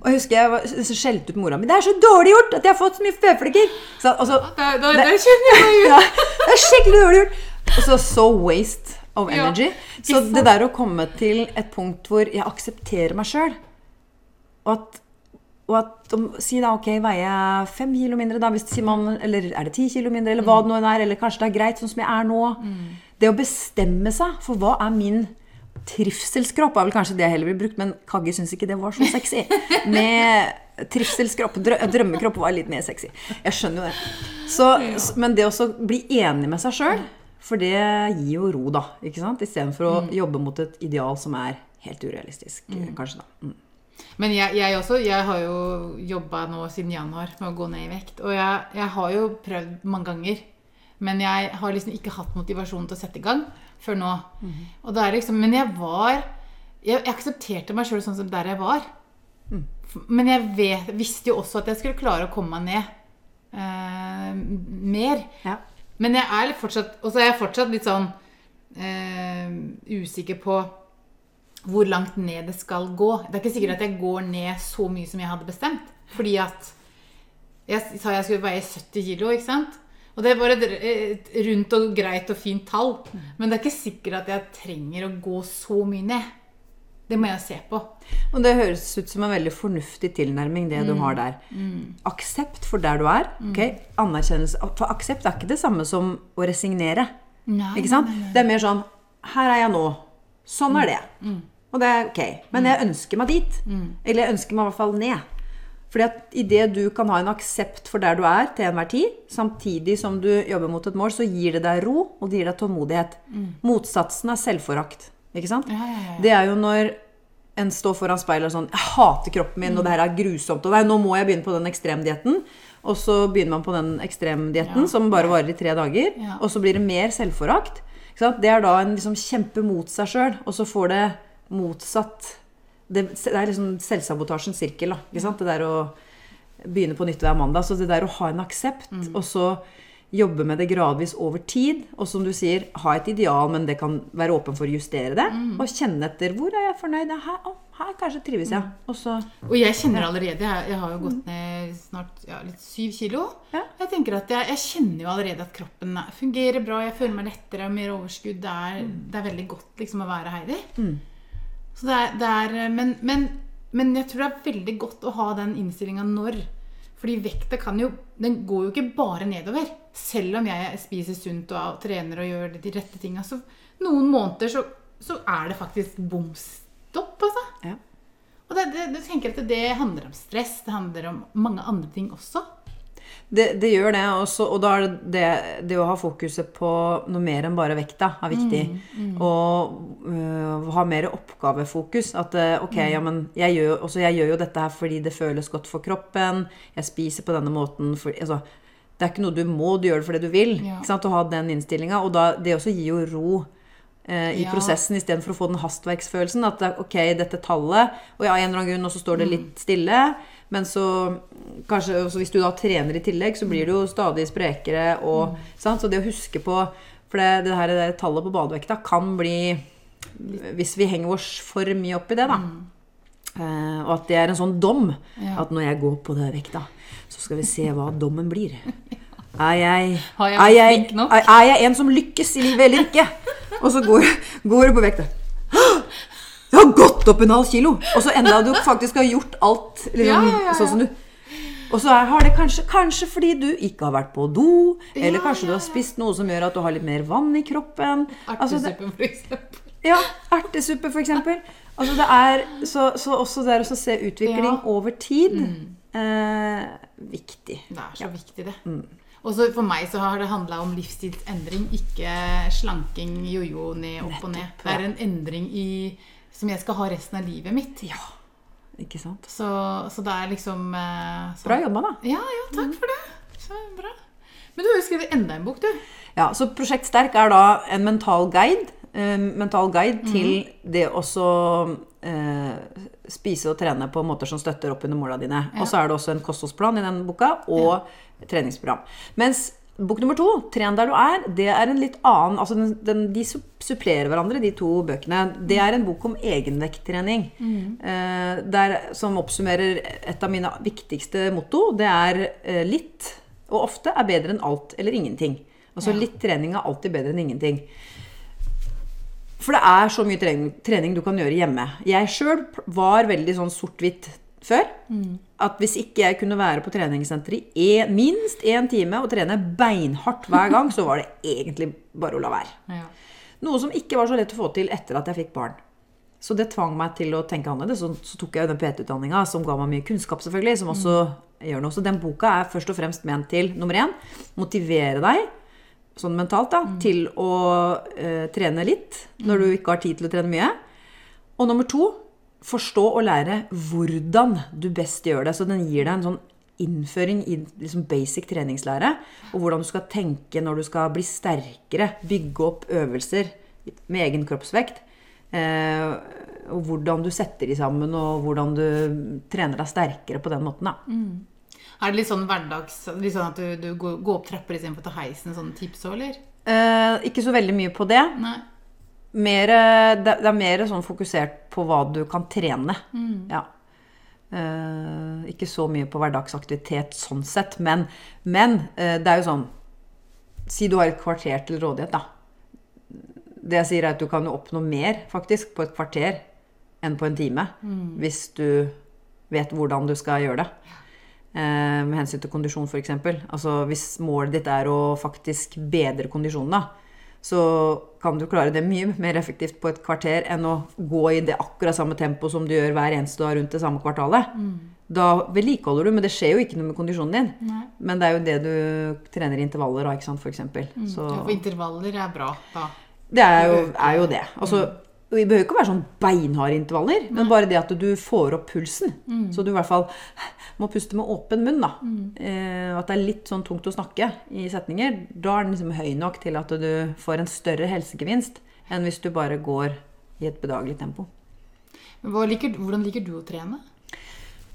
Og jeg husker jeg skjelte ut mora mi. 'Det er så dårlig gjort at jeg har fått så mye føflekker!' Så, altså, så, det, det, da kjenner jeg meg ja, det er skikkelig dårlig gjort. Og så so waste of energy. Ja, Så det der å komme til et punkt hvor jeg aksepterer meg sjøl, og at, og at om, Si da, ok, veier jeg fem kilo mindre, da, hvis sier man, eller er det ti kilo mindre, eller hva det nå er, eller kanskje det er greit sånn som jeg er nå. Det å bestemme seg for hva er min trivselskropp, er vel kanskje det jeg heller ville brukt, men Kagge syns ikke det var så sexy. Med trivselskropp. Drø drømmekropp var litt mer sexy. Jeg skjønner jo det. Så, men det å bli enig med seg sjøl, for det gir jo ro, da. ikke sant? Istedenfor å jobbe mot et ideal som er helt urealistisk, kanskje. da. Mm. Men jeg, jeg også, jeg har jo jobba nå siden januar med å gå ned i vekt. Og jeg, jeg har jo prøvd mange ganger. Men jeg har liksom ikke hatt motivasjon til å sette i gang før nå. Og det er liksom, Men jeg var Jeg, aksepterte meg sjøl sånn som der jeg var. Mm. Men jeg vet, visste jo også at jeg skulle klare å komme meg ned eh, mer. Ja. Men jeg er fortsatt Og så er jeg fortsatt litt sånn eh, usikker på hvor langt ned det skal gå. Det er ikke sikkert at jeg går ned så mye som jeg hadde bestemt. Fordi at jeg sa jeg skulle veie 70 kilo, ikke sant? Og det var et, rundt og greit og fint tall. Men det er ikke sikkert at jeg trenger å gå så mye ned. Det må jeg se på. Og det høres ut som en veldig fornuftig tilnærming, det du har der. Aksept for der du er. Okay? Anerkjennelse. For aksept er ikke det samme som å resignere. Nei, Ikke sant? Det er mer sånn Her er jeg nå. Sånn er det. Og det er ok. Men jeg ønsker meg dit. Eller jeg ønsker meg i hvert fall ned. Fordi at idet du kan ha en aksept for der du er til enhver tid, samtidig som du jobber mot et mål, så gir det deg ro, og det gir deg tålmodighet. Motsatsen er selvforakt. Ikke sant? Ja, ja, ja. Det er jo når en står foran speilet og sånn 'Jeg hater kroppen min, og det her er grusomt.' Og nei, 'Nå må jeg begynne på den ekstremdietten.' Og så begynner man på den ekstremdietten som bare varer i tre dager. Og så blir det mer selvforakt. Det er da en liksom kjempe mot seg sjøl, og så får det motsatt Det, det er liksom selvsabotasjens sirkel. Da, ikke sant? Det der å begynne på nytt hver mandag. Så det der å ha en aksept, Mm. og så jobbe med det gradvis over tid, og som du sier, ha et ideal, men det kan være åpen for å justere det, Mm. og kjenne etter hvor er jeg fornøyd. Her, å, her kanskje trives jeg. Mm. Og så Og jeg kjenner allerede Jeg, jeg har jo gått ned snart ja, litt syv kilo. Ja. Jeg tenker at jeg, jeg kjenner jo allerede at kroppen er- fungerer bra. Jeg føler meg lettere, og mer overskudd. Det er, det er veldig godt liksom å være Heidi. Så det er, det er men, men, men jeg tror det er veldig godt å ha den innstillinga når. Fordi vekta kan jo Den går jo ikke bare nedover. Selv om jeg spiser sunt og trener og gjør de rette tinga, så noen måneder så, så er det faktisk bom stopp, altså. ja. Og det, det, du tenker at det handler om stress, det handler om mange andre ting også. Det, det gjør det, også, og da er det, det det å ha fokuset på noe mer enn bare vekta er viktig. Og uh, ha mer oppgavefokus. At uh, ok, ja, men jeg gjør, også, jeg gjør jo dette her fordi det føles godt for kroppen. Jeg spiser på denne måten fordi altså, Det er ikke noe du må, du gjør det fordi du vil. Ja. Ikke sant? Å ha den innstillinga. Og da, det også gir jo ro. eh, I Ja. prosessen istedenfor å få den hastverksfølelsen. At ok, dette tallet Og ja, en eller annen grunn, og så står det litt stille. Men så kanskje hvis du da trener i tillegg, så blir du jo stadig sprekere. Og, sant? Så det å huske på For det, det her det tallet på badevekta kan bli Hvis vi henger oss for mye opp i det, da. Uh, og at det er en sånn dom. Ja. At når jeg går på den vekta, så skal vi se hva dommen blir. Er jeg, jeg er, jeg, er jeg en som lykkes i livet eller ikke? Og så går, går du på vekta. «Hå! Jeg har gått opp en halv kilo! Og så enda du faktisk har gjort alt liksom, Ja, ja, sånn som du Og så har det kanskje, kanskje fordi du ikke har vært på do, eller kanskje du har spist noe som gjør at du har litt mer vann i kroppen. Altså, for eksempel. ja, ertesuppe for eksempel. Altså det er, så, så også det å se utvikling. Mm. over tid eh, viktig. Det er så viktig, det. Mm. Og for meg så har det handla om livsstilsendring, ikke slanking, jojo ned, opp og ned. Det er en endring i, som jeg skal ha resten av livet mitt. Ja, ikke sant? Så, så det er liksom eh, så- Bra jobba, da. Ja, ja, takk for det. Så bra. Men du har jo skrevet enda en bok, du. Ja, så Prosjekt Sterk er da en mental guide, eh, mental guide til det å eh, spise og trene på måter som støtter opp under måla dine. Og så er det også en kostholdsplan i den boka, og treningsprogram. Mens bok nummer to, 'Tren der du er', det er en litt annen altså den, den, De supplerer hverandre, de to bøkene. Det er en bok om egenvekttrening. Eh, der, som oppsummerer et av mine viktigste motto. Det er eh, litt og ofte er bedre enn alt eller ingenting. Altså Ja. litt trening er alltid bedre enn ingenting. For det er så mye trening, trening du kan gjøre hjemme. Jeg sjøl var veldig sånn sort-hvitt før. At hvis ikke jeg kunne være på treningssenteret i en, minst én time og trene beinhardt hver gang, så var det egentlig bare å la være. Ja. Noe som ikke var så lett å få til etter at jeg fikk barn. Så det tvang meg til å tenke annerledes. Så, så tok jeg den PT-utdanninga, som ga meg mye kunnskap, selvfølgelig, som også gjør noe. Så den boka er først og fremst ment til nummer én motivere deg, sånn mentalt, da, til å eh, trene litt når du ikke har tid til å trene mye. Og nummer to forstå og lære hvordan du best gjør det. Så den gir deg en sånn innføring i liksom basic treningslære. Og hvordan du skal tenke når du skal bli sterkere, bygge opp øvelser med egen kroppsvekt. Eh, og hvordan du setter de sammen, og hvordan du trener deg sterkere på den måten. Da. Er det litt sånn hverdags Litt sånn at du, du går, går opp trapper istedenfor å ta heisen? Sånne tips òg, eller? Eh, ikke så veldig mye på det. Nei. Mer, det, er mer sånn fokusert på hva du kan trene. Ja. Eh, ikke så mye på hverdagsaktivitet sånn sett, men, men eh, det er jo sånn Si du har et kvarter til rådighet, da. Det jeg sier, er at du kan jo oppnå mer faktisk på et kvarter enn på en time. Hvis du vet hvordan du skal gjøre det. Eh, med hensyn til kondisjon, f.eks. Altså, hvis målet ditt er å faktisk bedre kondisjonen, da, så kan du klare det mye mer effektivt på et kvarter enn å gå i det akkurat samme tempo som du gjør hver eneste dag rundt det samme kvartalet. Da vedlikeholder du, men det skjer jo ikke noe med kondisjonen din. Nei. Men det er jo det du trener i intervaller av, ikke sant, f.eks. Så Ja, for intervaller er bra da. det er jo, er jo det. Altså, vi behøver ikke være sånn beinharde intervaller, men bare det at du får opp pulsen. Så du i hvert fall må puste med åpen munn. da. Eh, at det er litt sånn tungt å snakke i setninger. Da er den liksom høy nok til at du får en større helsegevinst enn hvis du bare går i et bedagelig tempo. Liker, hvordan liker du å trene?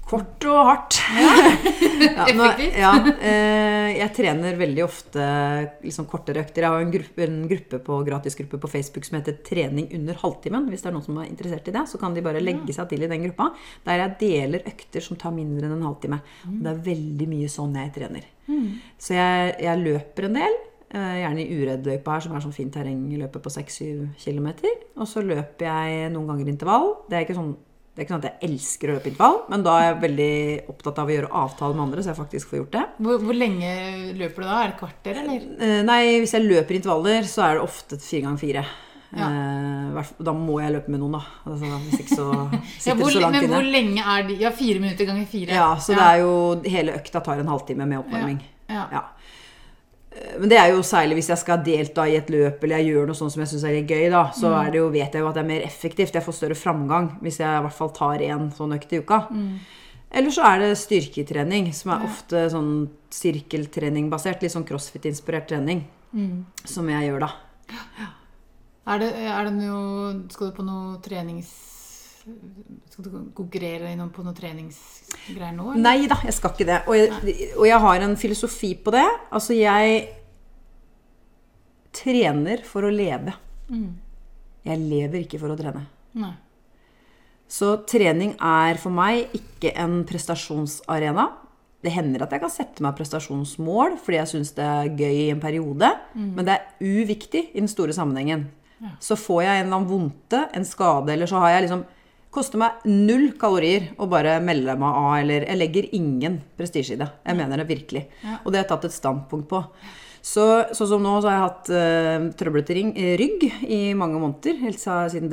Kort og hardt. Ja, nå- ja, eh, jeg trener veldig ofte liksom kortere økter. Jeg har en gruppe, en gruppe på, gratisgruppe på Facebook som heter 'Trening under halvtimen'. Hvis det er noen som er interessert i det, så kan de bare legge seg til i den gruppa. Der jeg deler økter som tar mindre enn en halvtime. Og det er veldig mye sånn jeg trener. Så jeg, jeg løper en del. eh, Gjerne i Uredd-løypa her, som er sånn fint terreng Løper på 6-7 km. Og så løper jeg noen ganger intervall. Det er ikke sånn det er ikke sånn at jeg elsker å løpe intervall, men da er jeg veldig opptatt av å gjøre avtale med andre, så jeg faktisk får gjort det. Hvor, hvor lenge løper du da? Er det et kvarter, eller? Eh, Nei, hvis jeg løper intervaller, så er det ofte fire ganger fire. Ja. Eh, da må jeg løpe med noen, da. Altså, hvis ikke så Ja, sitter hvor, det så langt men hvor lenge er de? Ja, fire minutter ganger fire. Ja, så det er jo Hele økta tar en halvtime med oppvarming. Ja. Ja. Eh, Men det er jo særlig hvis jeg skal delta i et løp eller jeg gjør noe sånt som jeg syns er litt gøy, da, så Mm. det jo, vet jeg jo at det er mer effektivt. Jeg får større framgang hvis jeg i hvert fall tar én sånn økt i uka. Mm. Eller så er det styrketrening, som er ofte sånn sirkeltrening-basert. Litt sånn crossfit-inspirert trening. Mm. Som jeg gjør, da. Er det, er det noe Skal du på noe trenings... Skal du konkurrere på noen treningsgreier nå? eller? Nei da, jeg skal ikke det. Og jeg, og jeg har en filosofi på det. Altså, jeg trener for å leve. Mm. Jeg lever ikke for å trene. Nei. Så trening er for meg ikke en prestasjonsarena. Det hender at jeg kan sette meg prestasjonsmål fordi jeg syns det er gøy i en periode, men det er uviktig i den store sammenhengen. Så får jeg en eller annen vondte, en skade, eller så har jeg liksom Koster meg null kalorier å bare melde meg av, eller Jeg legger ingen prestisje i det. Jeg mener det virkelig. Og det har jeg tatt et standpunkt på. Så, sånn som nå, så har jeg hatt uh, trøblete eh, rygg i mange måneder. Helt siden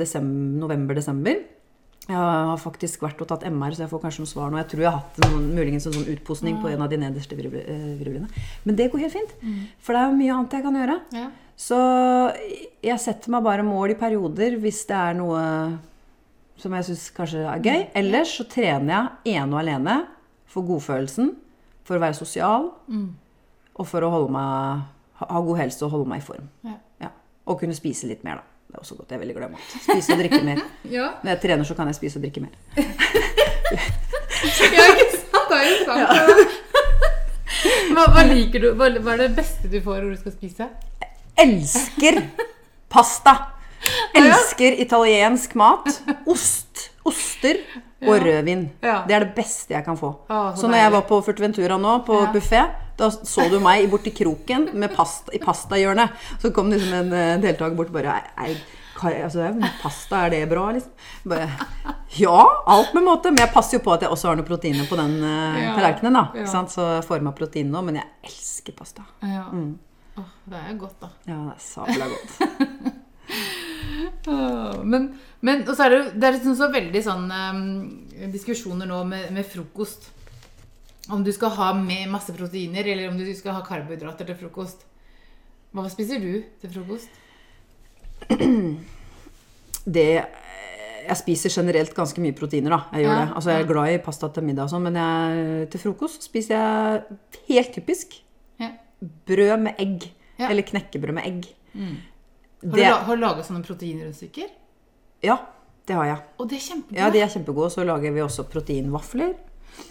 november-desember. Jeg har faktisk vært og tatt MR, så jeg får kanskje noen svar nå. Jeg tror jeg har hatt noen, muligens en sånn utposning på en av de nederste virvle- eh, virvlene. Men det går helt fint. For det er jo mye annet jeg kan gjøre. Ja. Så jeg setter meg bare mål i perioder hvis det er noe som jeg syns kanskje er gøy. Ellers så trener jeg ene og alene for godfølelsen, for å være sosial, og for å holde meg, ha god helse og holde meg i form. Ja. Ja. Og kunne spise litt mer, da. Det er også godt. Jeg er veldig glad i mat. Spise og drikke mer. Ja. Når jeg trener, så kan jeg spise og drikke mer. ja, ikke sant? Det er jo sant. Hva, hva liker du? Hva, hva er det beste du får når du skal spise? Jeg elsker pasta. Elsker italiensk mat. Ost. Oster og rødvin. Det er det beste jeg kan få. Så når jeg var på Furtventura nå, på Ja. buffé, da så du meg borti kroken med pasta, i pastahjørnet. Så kom liksom en eh, deltaker bort og bare «Ei, altså, det pasta, er det bra, liksom? Bare, ja, alt med måte. Men jeg passer jo på at jeg også har noen proteiner på den uh, Ja, tallerkenen. da, ja. Så jeg får i meg protein nå. Men jeg elsker pasta. Ja. Åh, det er jo godt, da. Ja, det er sabla godt. Men, men og så er det, det er liksom så veldig sånn um, diskusjoner nå med, med frokost. Om du skal ha med masse proteiner, eller om du skal ha karbohydrater til frokost. Hva spiser du til frokost? det Jeg spiser generelt ganske mye proteiner, da. Jeg gjør Ja, det. Altså, jeg er glad i pasta til middag og sånn, men jeg, til frokost spiser jeg helt typisk Ja. brød med egg. Ja. Eller knekkebrød med egg. Har, Det, du, la- har du laget sånne proteinrundstykker? ja, det har jeg. Og det er kjempegode. Ja, de er kjempegode. Så lager vi også proteinvafler.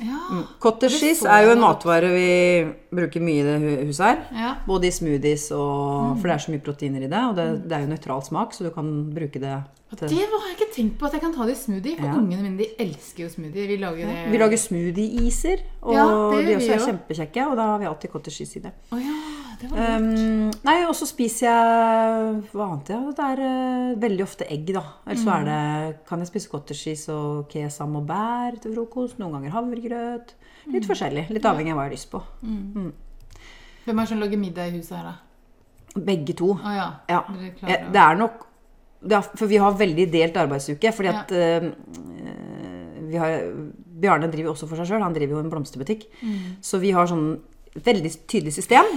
Ja. Cottage cheese er jo en matvare vi bruker mye i det huset her. Ja. Både i smoothies og Mm. For det er så mye proteiner i det. Og det, det er jo nøytral smak, så du kan bruke det til Det har jeg ikke tenkt på at jeg kan ta det i smoothie. For Ja. ungene mine de elsker jo smoothie. Vi lager det Vi lager smoothie-iser, og de også er kjempekjekke. Og da har vi alltid cottage cheese i det. Oh, ja, det var lurt. Um, nei, og så spiser jeg Hva annet? Ja, det er uh, veldig ofte egg, da. Eller så er det Kan jeg spise cottage cheese og kesam og bær til frokost. Noen ganger havregrøt. Litt forskjellig. Litt avhengig av hva jeg har lyst på. Hvem er det som lager middag i huset her, da? Begge to. Oh, ja. Ja. Det, er Det er nok det er, For vi har veldig delt arbeidsuke. Fordi Ja. at eh, vi har, Bjarne driver også for seg sjøl. Han driver jo en blomsterbutikk. Mm. Så vi har sånn veldig tydelig system.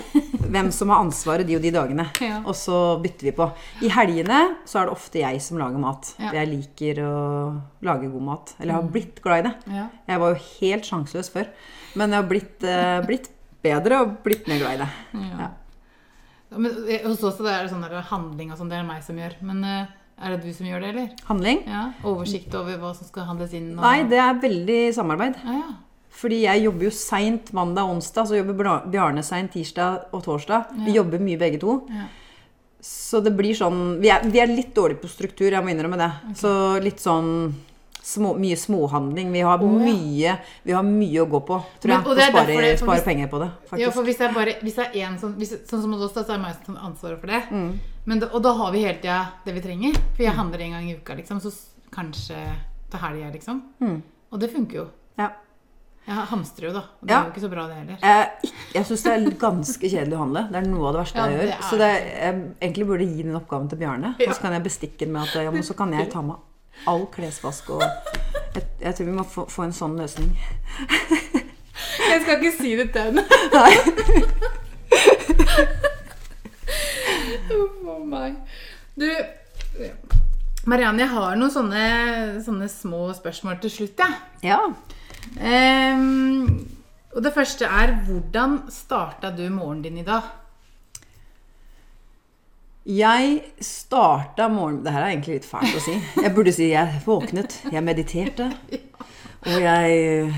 Hvem som har ansvaret de og de dagene. Ja. Og så bytter vi på. I helgene så er det ofte jeg som lager mat. Ja. Mm. Jeg liker å lage god mat. Eller jeg har blitt glad i det. Ja. Jeg var jo helt sjanseløs før. Men jeg har blitt, eh, blitt bedre og blitt mer glad i det. Ja. Men hos oss er det sånn der handling og sånn, det er meg som gjør. Men eh, er det du som gjør det, eller? Handling? Ja, Oversikt over hva som skal handles inn? Og... Nei, det er veldig samarbeid. Ja, ja. Fordi jeg jobber jo seint mandag og onsdag, så jobber Bjarne seint tirsdag og torsdag. Vi jobber mye begge to. Ja. Så det blir sånn Vi er, vi er litt dårlige på struktur, jeg må innrømme det. Så litt sånn små, mye småhandling. Vi har, ja. mye, vi har mye å gå på, tror Men- jeg. og Og det er spare, det- spare hvis- penger på det, Ja, for hvis det er bare hvis det er en sånn, hvis, sånn som hos oss, da, så er det meg som ansvaret for det. Mm. Men da, og da har vi hele tida det vi trenger. For jeg handler en gang i uka, liksom. Så kanskje til helga, liksom. Mm. Og det funker jo. Ja. Jeg hamstrer jo, da. Og det Ja. er jo ikke så bra, det heller. Jeg, jeg syns det er ganske kjedelig å handle. Det er noe av det verste Ja, jeg gjør. Det Så det, jeg egentlig burde gi den oppgaven til Bjarne. Ja. Og så kan jeg bestikke den med at ja, men så kan jeg ta med all klesvask og jeg, jeg tror vi må få, få en sånn løsning. Jeg skal ikke si det til henne. Nei. a meg. Du, Marianne, jeg har noen sånne, sånne små spørsmål til slutt, jeg. Ja. Ehm, og det første er hvordan starta du morgenen din i dag? Jeg starta morgenen Det her er egentlig litt fælt å si. Jeg burde si jeg våknet, jeg mediterte. Og jeg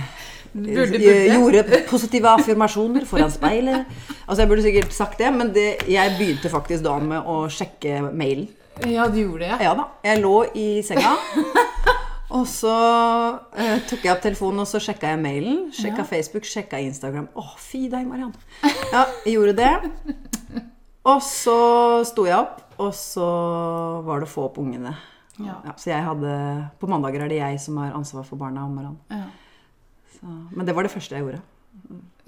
Burde, burde. Gjorde positive affirmasjoner foran speilet. Altså, jeg burde sikkert sagt det, men det, jeg begynte faktisk da med å sjekke mailen. Ja, du gjorde det. Ja da. Jeg lå i senga. Og så eh, tok jeg opp telefonen og så sjekka jeg mailen. Sjekka Ja. Facebook, sjekka Instagram. Å, fy deg, Mariann. Ja, jeg gjorde det. Og så sto jeg opp, og så var det å få opp ungene. Ja. Ja, så jeg hadde På mandager er det jeg som har ansvar for barna om morgenen. Ja. Så, men det var det første jeg gjorde.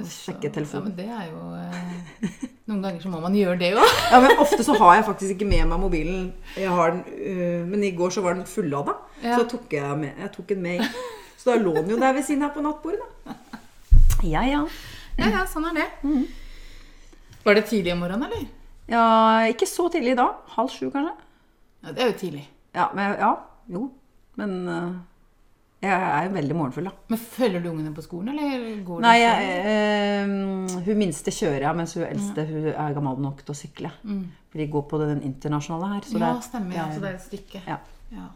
Å telefonen. Ja, men det er jo eh, Noen ganger så må man gjøre det òg. Ja, men Ofte så har jeg faktisk ikke med meg mobilen. Den, øh, men i går så var den fullada. Ja. Så tok jeg, med, jeg tok den med inn. Så da lå den jo der ved siden her på nattbordet. da. Ja, ja. Ja, ja, sånn er det. Var det tidlig om morgenen, eller? Ja, Ikke så tidlig da. Halv sju, kanskje. Ja, det er jo tidlig. Ja, men, ja jo. Men øh, jeg er jo veldig morgenfull, da. Men følger du ungene på skolen, eller går Nei, jeg, øh, hun minste kjører jeg, mens hun eldste hun er gammel nok til å sykle. For de går på den internasjonale her. Så ja, det er- stemmer. Ja, så det er et stykke. Ja. Ja.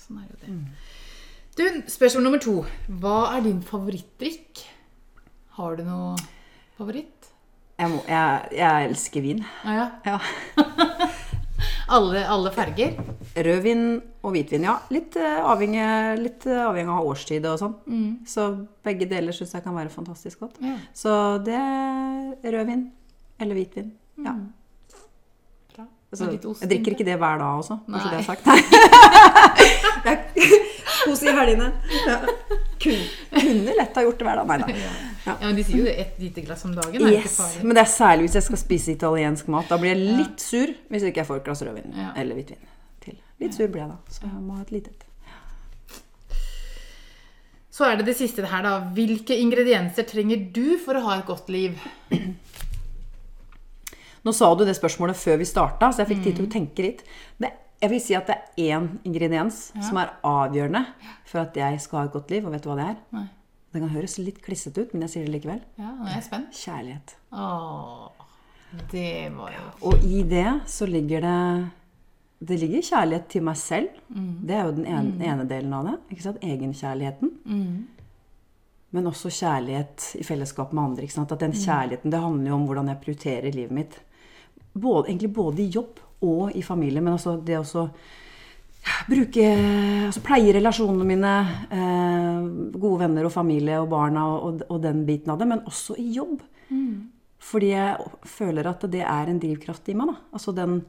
Sånn er jo det. Du, spørsmål nummer to. Hva er din favorittdrikk? Har du noe favoritt? jeg, må, jeg, jeg elsker vin. Ah, ja. Ja. alle, alle farger? Rødvin og hvitvin, ja. Litt, eh, avhengig, litt eh, avhengig av årstid og sånn. Så begge deler syns jeg kan være fantastisk godt. Ja. Så det er rødvin eller hvitvin. Ja. Bra. Med litt ost jeg drikker ikke det hver dag også, så det er sagt. Jeg- Kos i helgene. Ja. Kun, kunne lett ha gjort det hver dag. Nei da. Ja, men De sier jo det ett lite glass om dagen. er Yes. Men det er særlig hvis jeg skal spise italiensk mat. Da blir jeg litt sur hvis ikke jeg får et glass rødvin Ja. eller hvitvin. Litt sur ble jeg da, så jeg må ha et lite et. Så er det det siste her, da. Hvilke ingredienser trenger du for å ha et godt liv? Nå sa du det spørsmålet før vi starta, så jeg fikk tid til å tenke litt. Det, jeg vil si at det er én ingrediens som er avgjørende for at jeg skal ha et godt liv. Og vet du hva det er? Nei. Det kan høres litt klissete ut, men jeg sier det likevel. Ja, nå er jeg spent. Kjærlighet. Åh, det var jo Og i det så ligger det Det ligger kjærlighet til meg selv. Det er jo den ene, ene delen av det. ikke sant? Egenkjærligheten. Men også kjærlighet i fellesskap med andre. ikke sant? At den kjærligheten det handler jo om hvordan jeg prioriterer livet mitt. Både, egentlig både i jobb og i familie. Men altså det også bruke altså Pleie relasjonene mine. Eh, gode venner og familie og barna og, og den biten av det. Men også i jobb. Fordi jeg føler at det er en drivkraft i meg. Da. Altså den,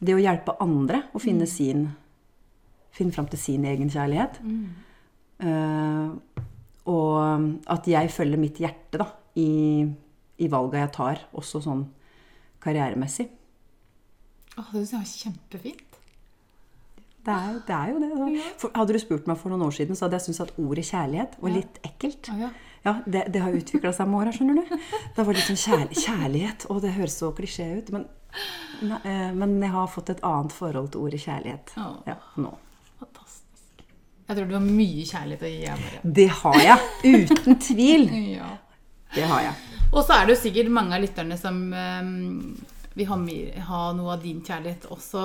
det å hjelpe andre å finne sin Finne fram til sin egen kjærlighet. Eh, og at jeg følger mitt hjerte da, i, i valga jeg tar, også sånn karrieremessig. Åh, Det syns jeg var kjempefint. Det er, det er jo det. da. For, hadde du spurt meg for noen år siden, så hadde jeg syntes at ordet kjærlighet var litt ekkelt. Å, ja. Ja, det, det har utvikla seg med åra, skjønner du. Det var litt sånn kjær, kjærlighet, og det høres så klisjé ut. Men, nei, eh, men jeg har fått et annet forhold til ordet kjærlighet ja, nå. Fantastisk. Jeg tror du har mye kjærlighet å gi. jeg. Det har jeg, uten tvil. Ja. Det har jeg. Og så er det jo sikkert mange av lytterne som eh, vil har, mer- ha noe av din kjærlighet også.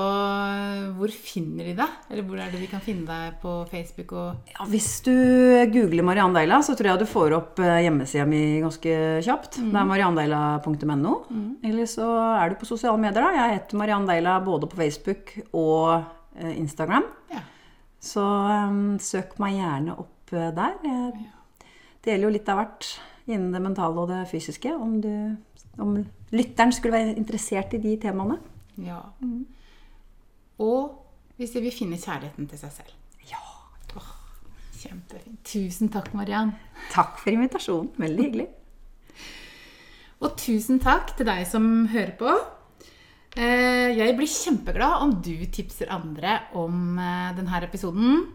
Hvor finner de deg? Eller hvor er det de kan finne deg på Facebook? Og Ja, hvis du googler Mariann Deila, så tror jeg du får opp eh, hjemmesida mi ganske kjapt. Det er mariandeila.no. Eller så er du på sosiale medier. da. Jeg heter Mariann Deila både på Facebook og eh, Instagram. ja. Så um, søk meg gjerne opp eh, der. Jeg deler jo litt av hvert innen det mentale og det fysiske. Om, du, om lytteren skulle være interessert i de temaene. ja. Og hvis de vil finne kjærligheten til seg selv. Ja. Kjempefint. Tusen takk, Mariann. Takk for invitasjonen. Veldig hyggelig. Og tusen takk til deg som hører på. Eh, Jeg blir kjempeglad om du tipser andre om eh, denne episoden.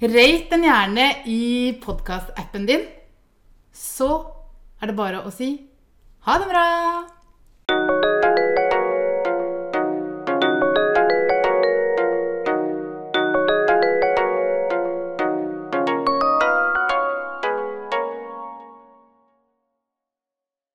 Rate den gjerne i podkastappen din. Så er det bare å si ha det bra!